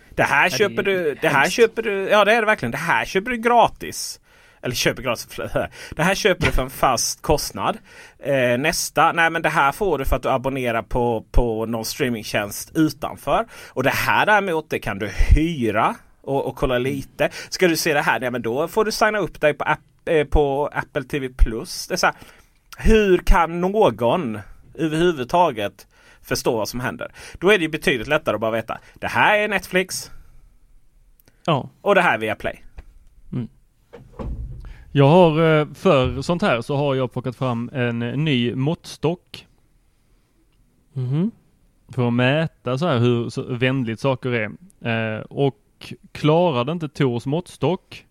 C: Det här
D: Ja, det
C: köper
D: är
C: du, det här köper du, ja det är det verkligen. Det här köper du gratis. Eller köper gratis. <laughs> Det här köper du för en fast kostnad. Eh, nästa, nej men det här får du för att du abonnerar på, på någon streamingtjänst utanför. Och det här däremot det kan du hyra och, och kolla lite. Ska du se det här, nej men då får du signa upp dig på, app, eh, på Apple TV Plus. Det är så här, hur kan någon överhuvudtaget förstå vad som händer? Då är det ju betydligt lättare att bara veta. Det här är Netflix.
D: Ja.
C: Och det här är Viaplay.
B: Jag har eh, för sånt här så har jag plockat fram en ny måttstock.
D: Mhm.
B: För att mäta så här hur vänligt saker är. Eh, och klarar det inte Tors måttstock.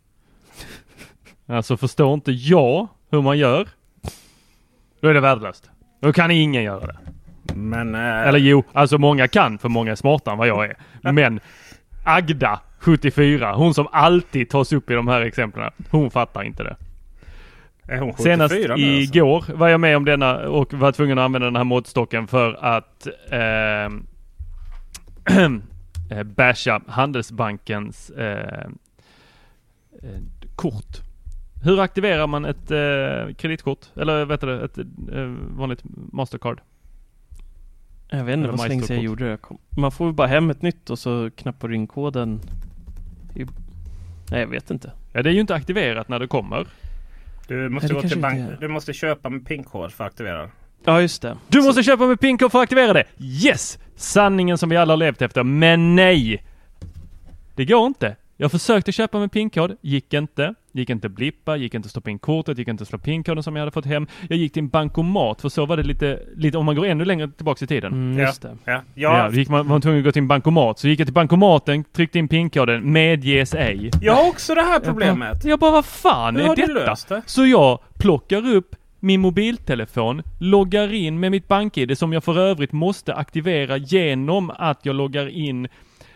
B: Alltså förstår inte jag hur man gör. Då är det värdelöst. Då kan ingen göra det.
C: Men...
B: Eller jo, alltså många kan för många är smartare än vad jag är. Men Agda, 74, hon som alltid tas upp i de här exemplen. Hon fattar inte det.
C: Är hon 74
B: Senast
C: alltså?
B: igår var jag med om denna och var tvungen att använda den här måttstocken för att eh, <clears throat> eh, basha Handelsbankens eh, eh, kort. Hur aktiverar man ett eh, kreditkort? Eller vet du ett eh, vanligt Mastercard?
D: Jag vet inte, var så länge sedan jag gjorde det. Man får väl bara hem ett nytt och så knappar du in koden. I... Nej, jag vet inte.
B: Ja, det är ju inte aktiverat när det kommer.
C: Du måste,
D: Nej,
C: bank, du måste köpa med PIN-kod för att aktivera.
D: Ja, just det.
B: Du måste köpa med PIN-kod för att aktivera det! Yes! Sanningen som vi alla har levt efter. Men nej! Det går inte. Jag försökte köpa med PIN-kod, gick inte. Gick inte blippa, gick inte stoppa in kortet, gick inte slå PIN-koden som jag hade fått hem. Jag gick till en bankomat, för så var det lite, lite om man går ännu längre tillbaks i tiden.
D: Mm,
C: Ja.
D: just det.
C: Ja,
B: Ja,
C: jag,
B: gick man, var man tvungen att gå till en bankomat. Så gick jag till bankomaten, tryckte in PIN-koden, medges ej.
C: jag har också det här problemet.
B: Jag bara, vad fan
C: Hur
B: är
C: har du
B: detta?
C: löst det?
B: Så jag plockar upp min mobiltelefon, loggar in med mitt BankID som jag för övrigt måste aktivera genom att jag loggar in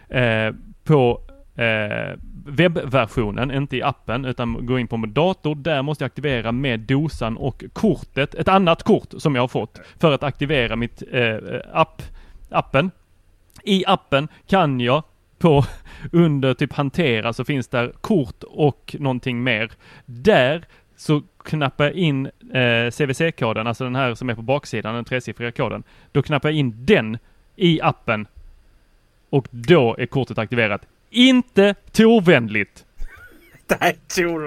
B: eh, på eh, webbversionen, inte i appen, utan går in på min dator. Där måste jag aktivera med dosan och kortet, ett annat kort som jag har fått för att aktivera mitt eh, eh app, appen. I appen kan jag på <laughs> under typ hantera så finns där kort och någonting mer. Där så knappar jag in eh, CVC-koden, alltså den här som är på baksidan, den tresiffriga koden. Då knappar jag in den i appen och då är kortet aktiverat. Inte Tor-vänligt! <laughs>
C: Nej.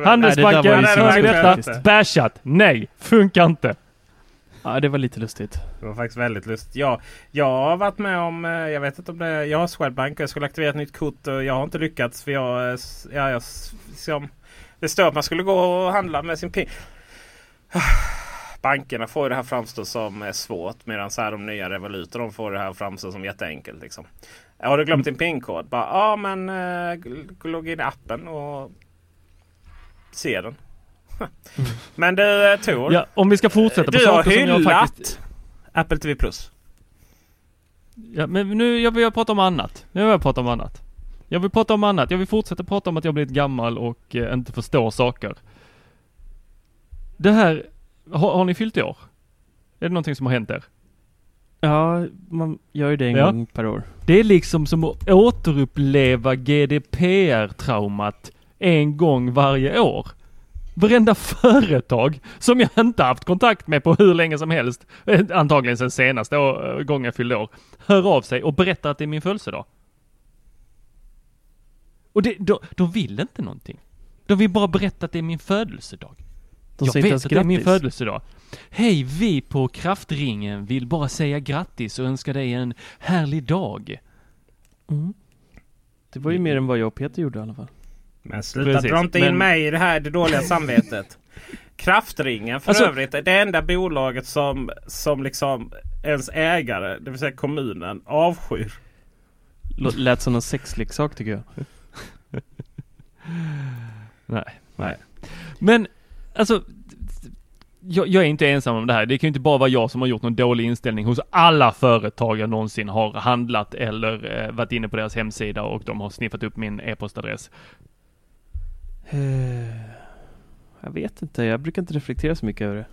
B: Handelsbanken,
D: Nej, det där var ju
B: hör ni
C: så
B: detta? Bashat! Nej, funkar inte!
D: Ja, det var lite lustigt.
C: Det var faktiskt väldigt lustigt. Jag, jag har varit med om, eh, jag vet inte om det är, jag har Swedbank och jag skulle aktivera ett nytt kort och jag har inte lyckats för jag, eh, ja, jag liksom, det står att man skulle gå och handla med sin PIN. <sighs> Bankerna får ju det här framstå som eh, svårt medan så här de nya Revolut de får det här framstå som jätteenkelt. Liksom. Har du glömt din PIN-kod? Bara, Ja men äh, logga in i appen och se den. <laughs> men du eh, Tor.
B: Ja, om vi ska fortsätta på
C: Du har
B: saker som jag
C: hyllat
B: faktiskt...
C: Apple TV Plus.
B: Ja, men nu, jag vill prata om annat. Nu vill jag prata om annat. Jag vill prata om annat. Jag vill fortsätta prata om att jag blivit gammal och eh, inte förstår saker. Det här, har, har ni fyllt i år? Är det någonting som har hänt er?
D: Ja, man gör ju det en
B: Ja.
D: gång per år.
B: Det är liksom som att återuppleva GDPR-traumat en gång varje år. Varenda företag som jag inte haft kontakt med på hur länge som helst, eh, antagligen sen senaste år, eh, gången jag fyllde år, hör av sig och berättar att det är min födelsedag. Och det, de, de vill inte någonting. De vill bara berätta att det är min födelsedag. Jag vet att det är min
D: grattis.
B: födelsedag. Hej, vi på Kraftringen vill bara säga grattis och önska dig en härlig dag.
D: Mm. Det var ju mer än vad jag och Peter gjorde i alla fall.
C: Men sluta
B: Precis,
C: dra inte in
B: men-
C: mig i det här det dåliga <laughs> samvetet. Kraftringen för
B: Alltså-
C: övrigt är det enda bolaget som, som liksom ens ägare, det vill säga kommunen, avskyr.
D: L- lät som någon sexleksak tycker jag. <laughs>
B: Nej, nej. Men, alltså, jag, jag är inte ensam om det här. Det kan ju inte bara vara jag som har gjort någon dålig inställning hos alla företag jag någonsin har handlat eller eh, varit inne på deras hemsida och de har sniffat upp min e-postadress.
D: Eh, Jag vet inte, jag brukar inte reflektera så mycket över det.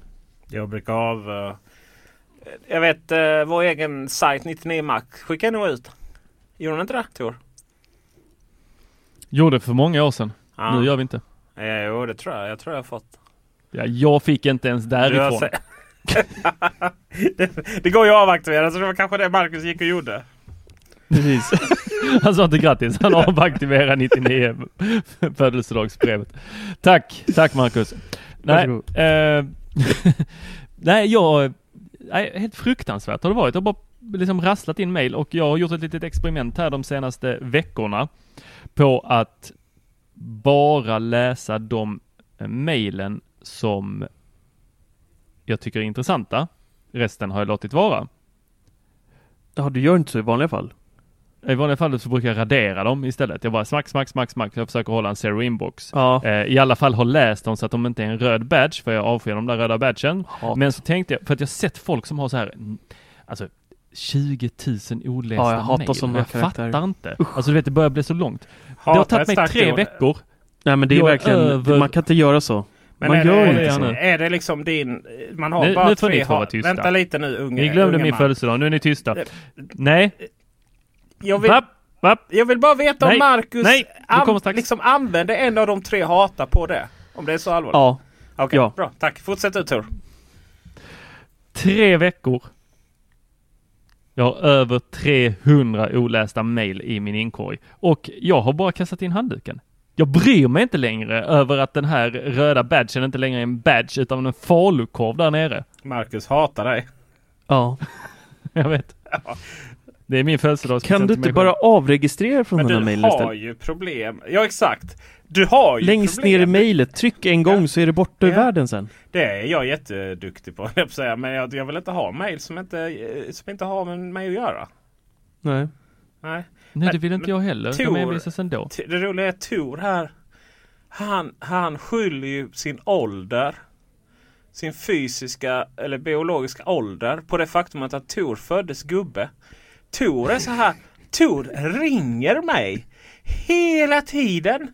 C: Jag brukar av... eh, jag vet uh, vår egen sajt 99 Mac skickar nog ut. Gjorde den inte det Tor?
B: Gjorde för många år sedan.
C: Ja.
B: Nu gör vi inte.
C: Jo det tror jag. Jag tror jag har fått.
B: Ja, jag fick inte ens därifrån.
C: det, <laughs> det går ju att avaktivera så det var kanske det Marcus gick och gjorde.
D: Precis. <laughs>
B: Han sa inte grattis, han avaktiverar 99 <laughs> födelsedagsbrevet. Tack, tack Marcus. Nej, eh, nej jag, nej, helt fruktansvärt har det varit. Jag har bara liksom rasslat in mail och jag har gjort ett litet experiment här de senaste veckorna på att bara läsa de mailen som jag tycker är intressanta. Resten har jag låtit vara.
D: Ja, du gör inte så i vanliga fall.
B: I vanliga fall så brukar jag radera dem istället. Jag bara smack, smack, smack, smack. Jag försöker hålla en zero inbox.
D: Ja.
B: Eh, I alla fall har läst dem så att de inte är en röd badge, för jag avskyr de där röda badgen.
D: Hat.
B: Men så tänkte jag, för att jag sett folk som har så här, mm, alltså 20 000 olästa
D: Ja, jag hatar
B: mejl.
D: sådana
B: Jag
D: karaktärer.
B: fattar inte. Alltså du vet, det börjar bli så långt. det har tagit mig tre
C: ord.
B: veckor.
D: Nej men det är
B: Jag
D: verkligen,
B: över-
D: man kan inte göra så.
C: Men
D: man
C: är
D: gör
C: det,
D: inte så.
C: Är det liksom din... Man har
B: Nu-
C: bara
B: nu får
C: tre...
B: ni två vara
C: ha-
B: tysta.
C: Vänta lite nu unge
B: Ni glömde
C: unge
B: min
C: man.
B: födelsedag, nu är ni tysta.
C: Det-
B: Nej,
C: Jag vill,
B: vapp, vapp.
C: jag vill bara veta om
B: Nej,
C: Marcus
B: nej, du
C: an, liksom använder en av de tre hata på det. Om det är så allvarligt?
D: Ja.
C: Okej,
D: Ja.
C: bra. Tack. Fortsätt ut Tor.
B: Tre veckor. Jag har över 300 olästa mail i min inkorg och jag har bara kastat in handduken. Jag bryr mig inte längre över att den här röda badgen inte längre är en badge utan en falukorv där nere.
C: Marcus hatar dig.
D: Ja. <laughs>
B: Jag vet. Det är min födelsedagspresent
D: Kan du inte bara avregistrera från
C: Men
D: den här
C: du
D: mejlen
C: har
D: istället?
C: ju problem. Ja exakt. Du har ju
D: Längst
C: problem.
D: ner i mejlet, tryck en gång så är det borta ur
C: Ja.
D: världen sen.
C: Det är jag jätteduktig på, <laughs> jag säga. Men jag, jag vill inte ha mail som inte, eh, som inte har med mig att göra.
D: Nej.
C: Nej.
B: Nej, det vill inte jag heller. De
C: Tor-
B: envisas ändå.
C: Det roliga är Tor här. Han, han skyller ju sin ålder. Sin fysiska eller biologiska ålder på det faktumet att Tor föddes gubbe. Tor är så här. Tor ringer mig hela tiden.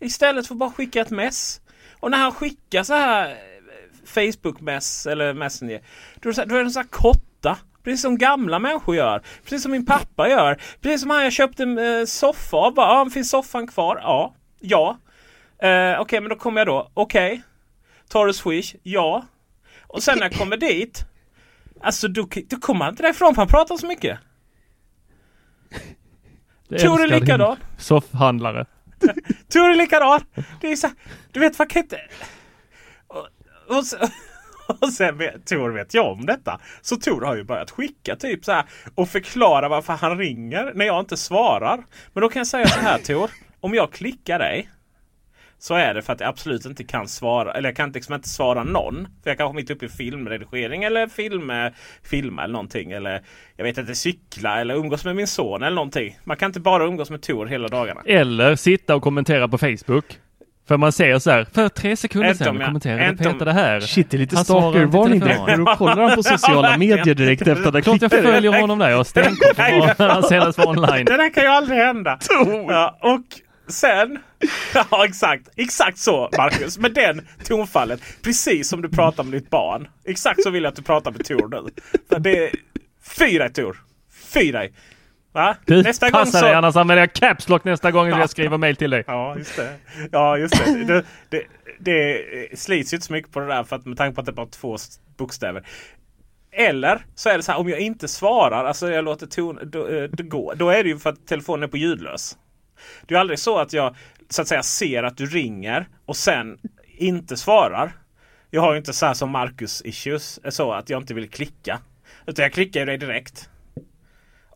C: Istället för att bara skicka ett mess. Och när han skickar så här eh, Facebook-mess eller Messenger. Då är det, så här, då är det så här korta. Precis som gamla människor gör. Precis som min pappa gör. Precis som han jag köpte en eh, soffa av. Bara, finns soffan kvar? Ja. Ja. Eh, Okej, men då kommer jag då. Okej. Tar du Swish? Ja. Och sen när jag kommer dit. Alltså då, då kommer han inte därifrån för han pratar så mycket. <laughs>
B: Det
C: Tor är
B: älskar din
C: likadan.
B: Soffhandlare. <laughs>
C: Tor är likadan. Det är så här, du vet man kan inte... Och, och, sen, <laughs> och sen vet, Tor vet jag om detta. Så Tor har ju börjat skicka typ så här och förklara varför han ringer när jag inte svarar. Men då kan jag säga så här <laughs> Tor. Om jag klickar dig så är det för att jag absolut inte kan svara. Eller jag kan liksom inte svara någon. För jag kanske mitt uppe i filmredigering eller film, filma eller någonting. Eller jag vet inte, cykla eller umgås med min son eller någonting. Man kan inte bara umgås med Tor hela dagarna.
B: Eller sitta och kommentera på Facebook. För man ser så här, för tre sekunder sedan kommenterade
C: inte om-
B: Peter det här.
D: Shit, det är lite stalkervarning direkt. Då kollar han på sociala <laughs> medier direkt efter att han
B: Klart jag
D: klickade.
B: följer honom där. Jag har stenkoll <laughs> på han senast var online.
C: Det där kan ju aldrig hända. <laughs> Ja, och sen, ja exakt, exakt så Marcus. Med den tonfallet. Precis som du pratar med ditt barn. Exakt så vill jag att du pratar med Tor nu. För det är, fy dig Tor. Fy dig. Va?
B: Du,
C: Nästa gång så...
B: dig annars använder jag caps lock nästa gång jag skriver mail till dig.
C: Ja, just det. Ja, just det. Det, det, det slits ju inte så mycket på det där för att med tanke på att det är bara två bokstäver. Eller så är det så här om jag inte svarar, alltså jag låter ton, då, eh, det gå. Då är det ju för att telefonen är på ljudlös. Det är aldrig så att jag så att säga ser att du ringer och sen inte svarar. Jag har ju inte så här som Marcus issues, eh, så att jag inte vill klicka. Utan jag klickar ju dig direkt.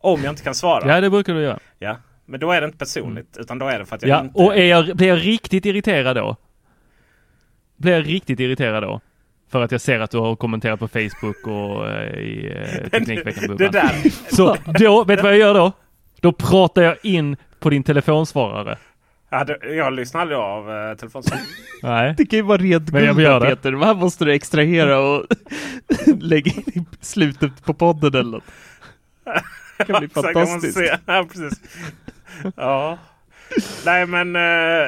C: Om jag inte kan svara.
B: Ja, det brukar du göra.
C: Ja, men då är det inte personligt utan då är det för att jag
B: Ja,
C: inte...
B: och är jag, blir jag riktigt irriterad då? Blir jag riktigt irriterad då? För att jag ser att du har kommenterat på Facebook och eh, i eh, <laughs> Teknikveckan
C: Det där.
B: Så då, vet du vad jag gör då? Då pratar jag in på din telefonsvarare.
C: Ja, det, jag lyssnar aldrig av eh, telefonsvararen. <laughs>
B: Nej.
D: Det kan ju vara rent
B: Men jag
D: guld
B: gör
D: där,
B: det.
D: Peter. Det här måste du extrahera och <laughs> lägga in i slutet på podden eller något. Det kan bli <laughs>
C: kan
D: fantastiskt.
C: se. Ja, precis. Ja. Nej men eh,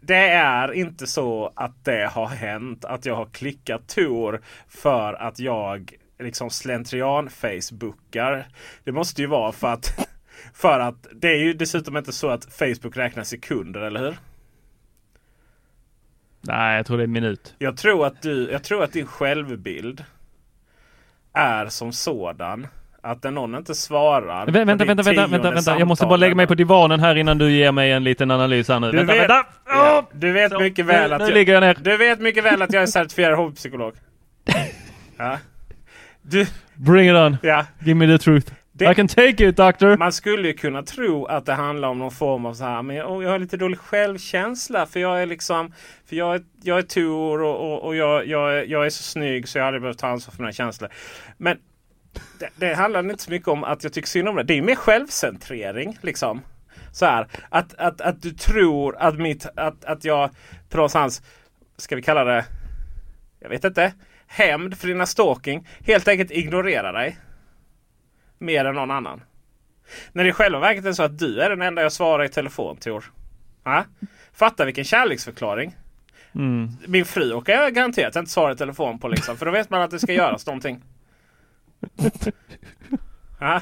C: det är inte så att det har hänt att jag har klickat Tor för att jag liksom slentrian facebookar. Det måste ju vara för att <laughs> för att det är ju dessutom inte så att Facebook räknar sekunder, eller hur?
B: Nej, jag tror det är en minut.
C: Jag tror att, du, jag tror att din självbild är som sådan att någon inte svarar
B: Vä- Vänta, vänta, vänta, vänta, vänta. Jag måste bara lägga mig på divanen här innan du ger mig en liten analys här nu.
C: Du
B: vänta,
C: vet,
B: vänta!
C: Ja, du vet
B: Så,
C: mycket väl
B: nu-
C: att
B: nu
C: jag,
B: ligger jag ner.
C: Du vet mycket väl att jag är certifierad hobbypsykolog. <laughs> Ja. Du,
B: Bring it on.
C: ja.
B: Give me the truth.
C: Det-
B: I can take it doctor.
C: Man skulle ju kunna tro att det handlar om någon form av så här, men jag, jag har lite dålig självkänsla för jag är liksom, för jag är, jag är Tor och, och, och jag, jag, är, jag är så snygg så jag har aldrig behövt ta ansvar för mina känslor. Men det, det handlar inte så mycket om att jag tycker synd om det. Det är mer självcentrering liksom. Så här, att, att, att du tror att, mitt, att, att jag på någonstans, ska vi kalla det, jag vet inte, hämnd för dina stalking. Helt enkelt ignorerar dig. Mer än någon annan. När det i själva verket är så att du är den enda jag svarar i telefon Tor. Ja? Fatta vilken kärleksförklaring.
B: Mm.
C: Min fru åker jag garanterat inte svara i telefon på liksom. För då vet man att det ska göras någonting. <laughs>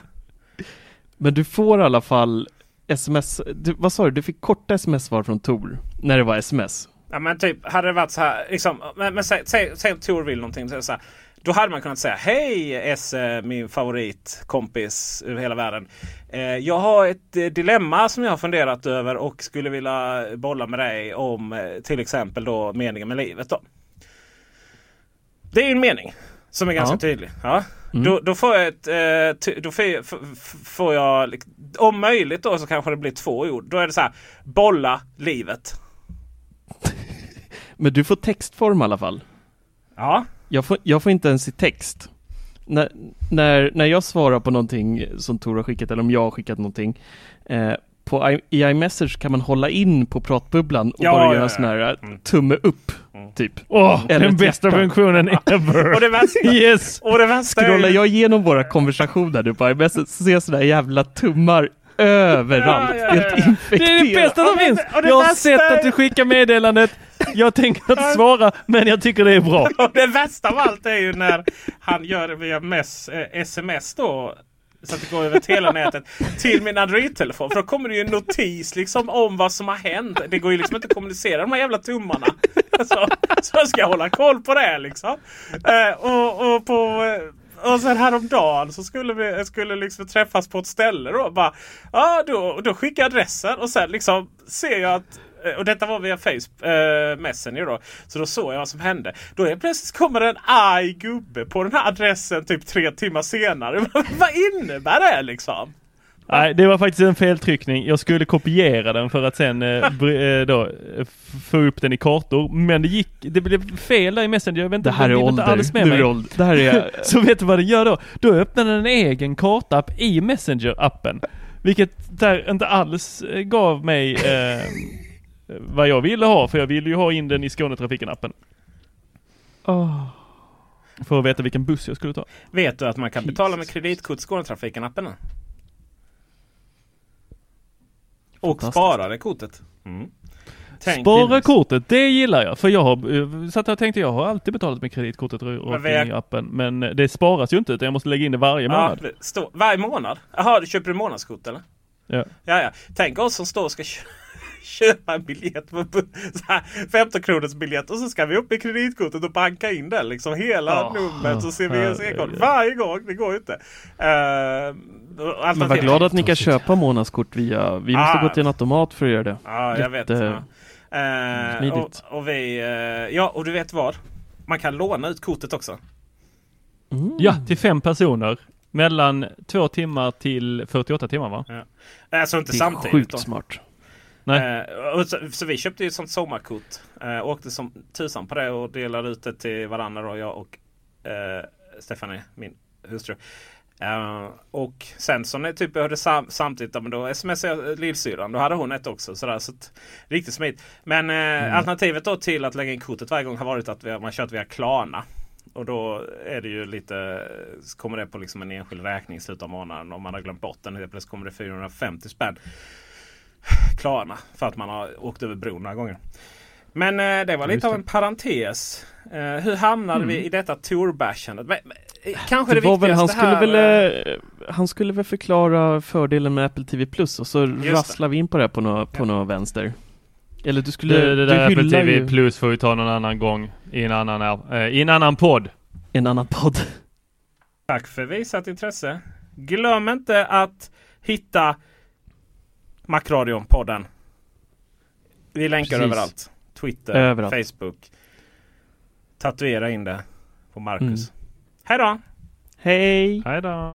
D: Men du får i alla fall sms, du, vad sa du, du fick korta sms-svar från Tor när det var sms.
C: Ja men typ hade det varit så här. Liksom, men, men säg, säg, säg att Tor vill någonting. Så här, då hade man kunnat säga Hej Esse, min favoritkompis över hela världen. Eh, jag har ett eh, dilemma som jag har funderat över och skulle vilja bolla med dig om eh, till exempel då meningen med livet. Då. Det är ju en mening som är ganska
D: Ja.
C: tydlig. Ja.
D: Mm.
C: Då, då får jag ett... Eh, då får jag, om möjligt då så kanske det blir två ord. Då är det så här. Bolla livet. <laughs>
D: Men du får textform i alla fall.
C: Ja.
D: Jag får, jag får inte ens i text. När, när, när jag svarar på någonting som Tor har skickat eller om jag har skickat någonting eh, på I, i iMessage kan man hålla in på pratbubblan och
C: Ja,
D: bara
C: ja,
D: göra
C: ja.
D: sån här
C: Mm.
D: eh, tumme upp, typ.
B: Åh,
D: Eller
B: den bästa
D: hjärta.
B: funktionen <laughs> ever!
C: Och det värsta,
B: Yes!
C: och det värsta är
D: Scrollar jag igenom våra konversationer nu på iMessage så ser jag sådana jävla tummar överallt.
C: Ja, ja, ja, ja.
D: Helt infekterat.
B: Det är det bästa som finns!
C: och det
B: Jag har sett
C: är-
B: att du skickar meddelandet. Jag tänker inte svara, men jag tycker det är bra. <laughs>
C: Och det värsta av allt är ju när han gör det via mess, eh, sms då. Så att det går över hela nätet. till min Android-telefon. För då kommer det ju en notis liksom om vad som har hänt. Det går ju liksom inte att kommunicera de här jävla tummarna. Så, så ska jag hålla koll på det liksom. Eh, och, och, på, eh, och sen häromdagen så skulle vi skulle liksom träffas på ett ställe då. Bara, ja, då, då skickar jag adressen och sen liksom ser jag att och detta var via Facebook eh, Messenger då. Så då såg jag vad som hände. Då är plötsligt kommer en arg gubbe på den här adressen typ tre timmar senare. <laughs> vad innebär det liksom?
B: Nej, det var faktiskt en feltryckning. Jag skulle kopiera den för att sen eh, <laughs> eh, då, eh, få upp den i kartor. Men det gick, det blev fel där i Messenger. Jag vet inte,
D: Det här är
B: blev inte
D: ålder.
B: alls med
D: Nu är
B: mig.
D: det ålder. Det här är... <laughs>
B: Så vet du vad den gör då? Då öppnar den en egen kartapp i Messenger-appen. Vilket där inte alls eh, gav mig eh, vad jag ville ha, för jag ville ju ha in den i Skånetrafiken-appen.
D: Åh.
B: För att veta vilken buss jag skulle ta.
C: Vet du att man kan betala med kreditkort Skånetrafiken-appen? nu? Och spara det kortet. Mm. Tänk
B: Spara
C: Linus.
B: kortet, det gillar jag. För jag har, eh, satt och tänkte jag har alltid betalat med kreditkortet rakt
C: vi-
B: in i appen. Men eh, det sparas ju inte utan jag måste lägga in det varje
C: Ja,
B: månad.
C: det står- varje månad? Jaha, du köper du månadskort eller?
B: Ja.
C: Ja, ja. Tänk oss som står och ska kö- köpa en biljett på så här 15 kronors biljett och så ska vi upp i kreditkortet och banka in den liksom hela
B: Ja.
C: numret och
B: Ja, herregud.
C: varje gång. Det går ju inte. Uh,
D: Men var glad att ni kan köpa månadskort via... Vi måste
C: Ah.
D: gå till en automat för att göra det.
C: Ja, jag vet. Ja.
D: Smidigt.
C: och, och vi, eh, ja, och du vet vad? Man kan låna ut kortet också.
D: Mm.
B: ja, till fem personer. Mellan två timmar till 48 timmar va?
C: Alltså inte
D: Det är
C: samtidigt.
D: sjukt
C: då.
D: smart.
B: Nej.
C: Eh, så, så vi köpte ju ett sånt sommarkort. Eh, åkte som tusan på det och delade ut det till varandra då, jag och eh, Stefanie, min hustru. Eh, och sen så när jag typ hörde sam, samtidigt, men då smsade jag lillsyrran. Då hade hon ett också. Sådär, så riktigt smidigt. Men eh, alternativet då till att lägga in kortet varje gång har varit att har- man kört via Klarna. Och då är det ju lite, kommer det på liksom en enskild räkning i slutet av månaden. Om man har glömt bort den. Helt plötsligt kommer det 450 spänn. Klarna. För att man har åkt över bron några gånger. Men eh, det var lite
B: Just
C: av
B: det.
C: en parentes. Eh, hur hamnade vi i detta tourbashandet? Eh, kanske
D: Det
C: det,
D: var väl, han skulle
C: här,
D: väl,
C: eh,
D: eh, han skulle väl förklara fördelen med Apple TV Plus och så rasslar vi in på det på något på nå vänster. Eller du skulle,
B: Det, det
D: du
B: där Apple TV
D: ju
B: Plus får vi ta någon annan gång i en annan, äh, i en annan podd.
D: en annan podd.
C: Tack för visat intresse. Glöm inte att hitta Macradion-podden. Vi länkar
D: Precis.
C: överallt. Twitter,
D: Överallt.
C: Facebook. Tatuera in det på Marcus.
D: Mm.
C: Hej då!
D: Hej!
B: Hej då!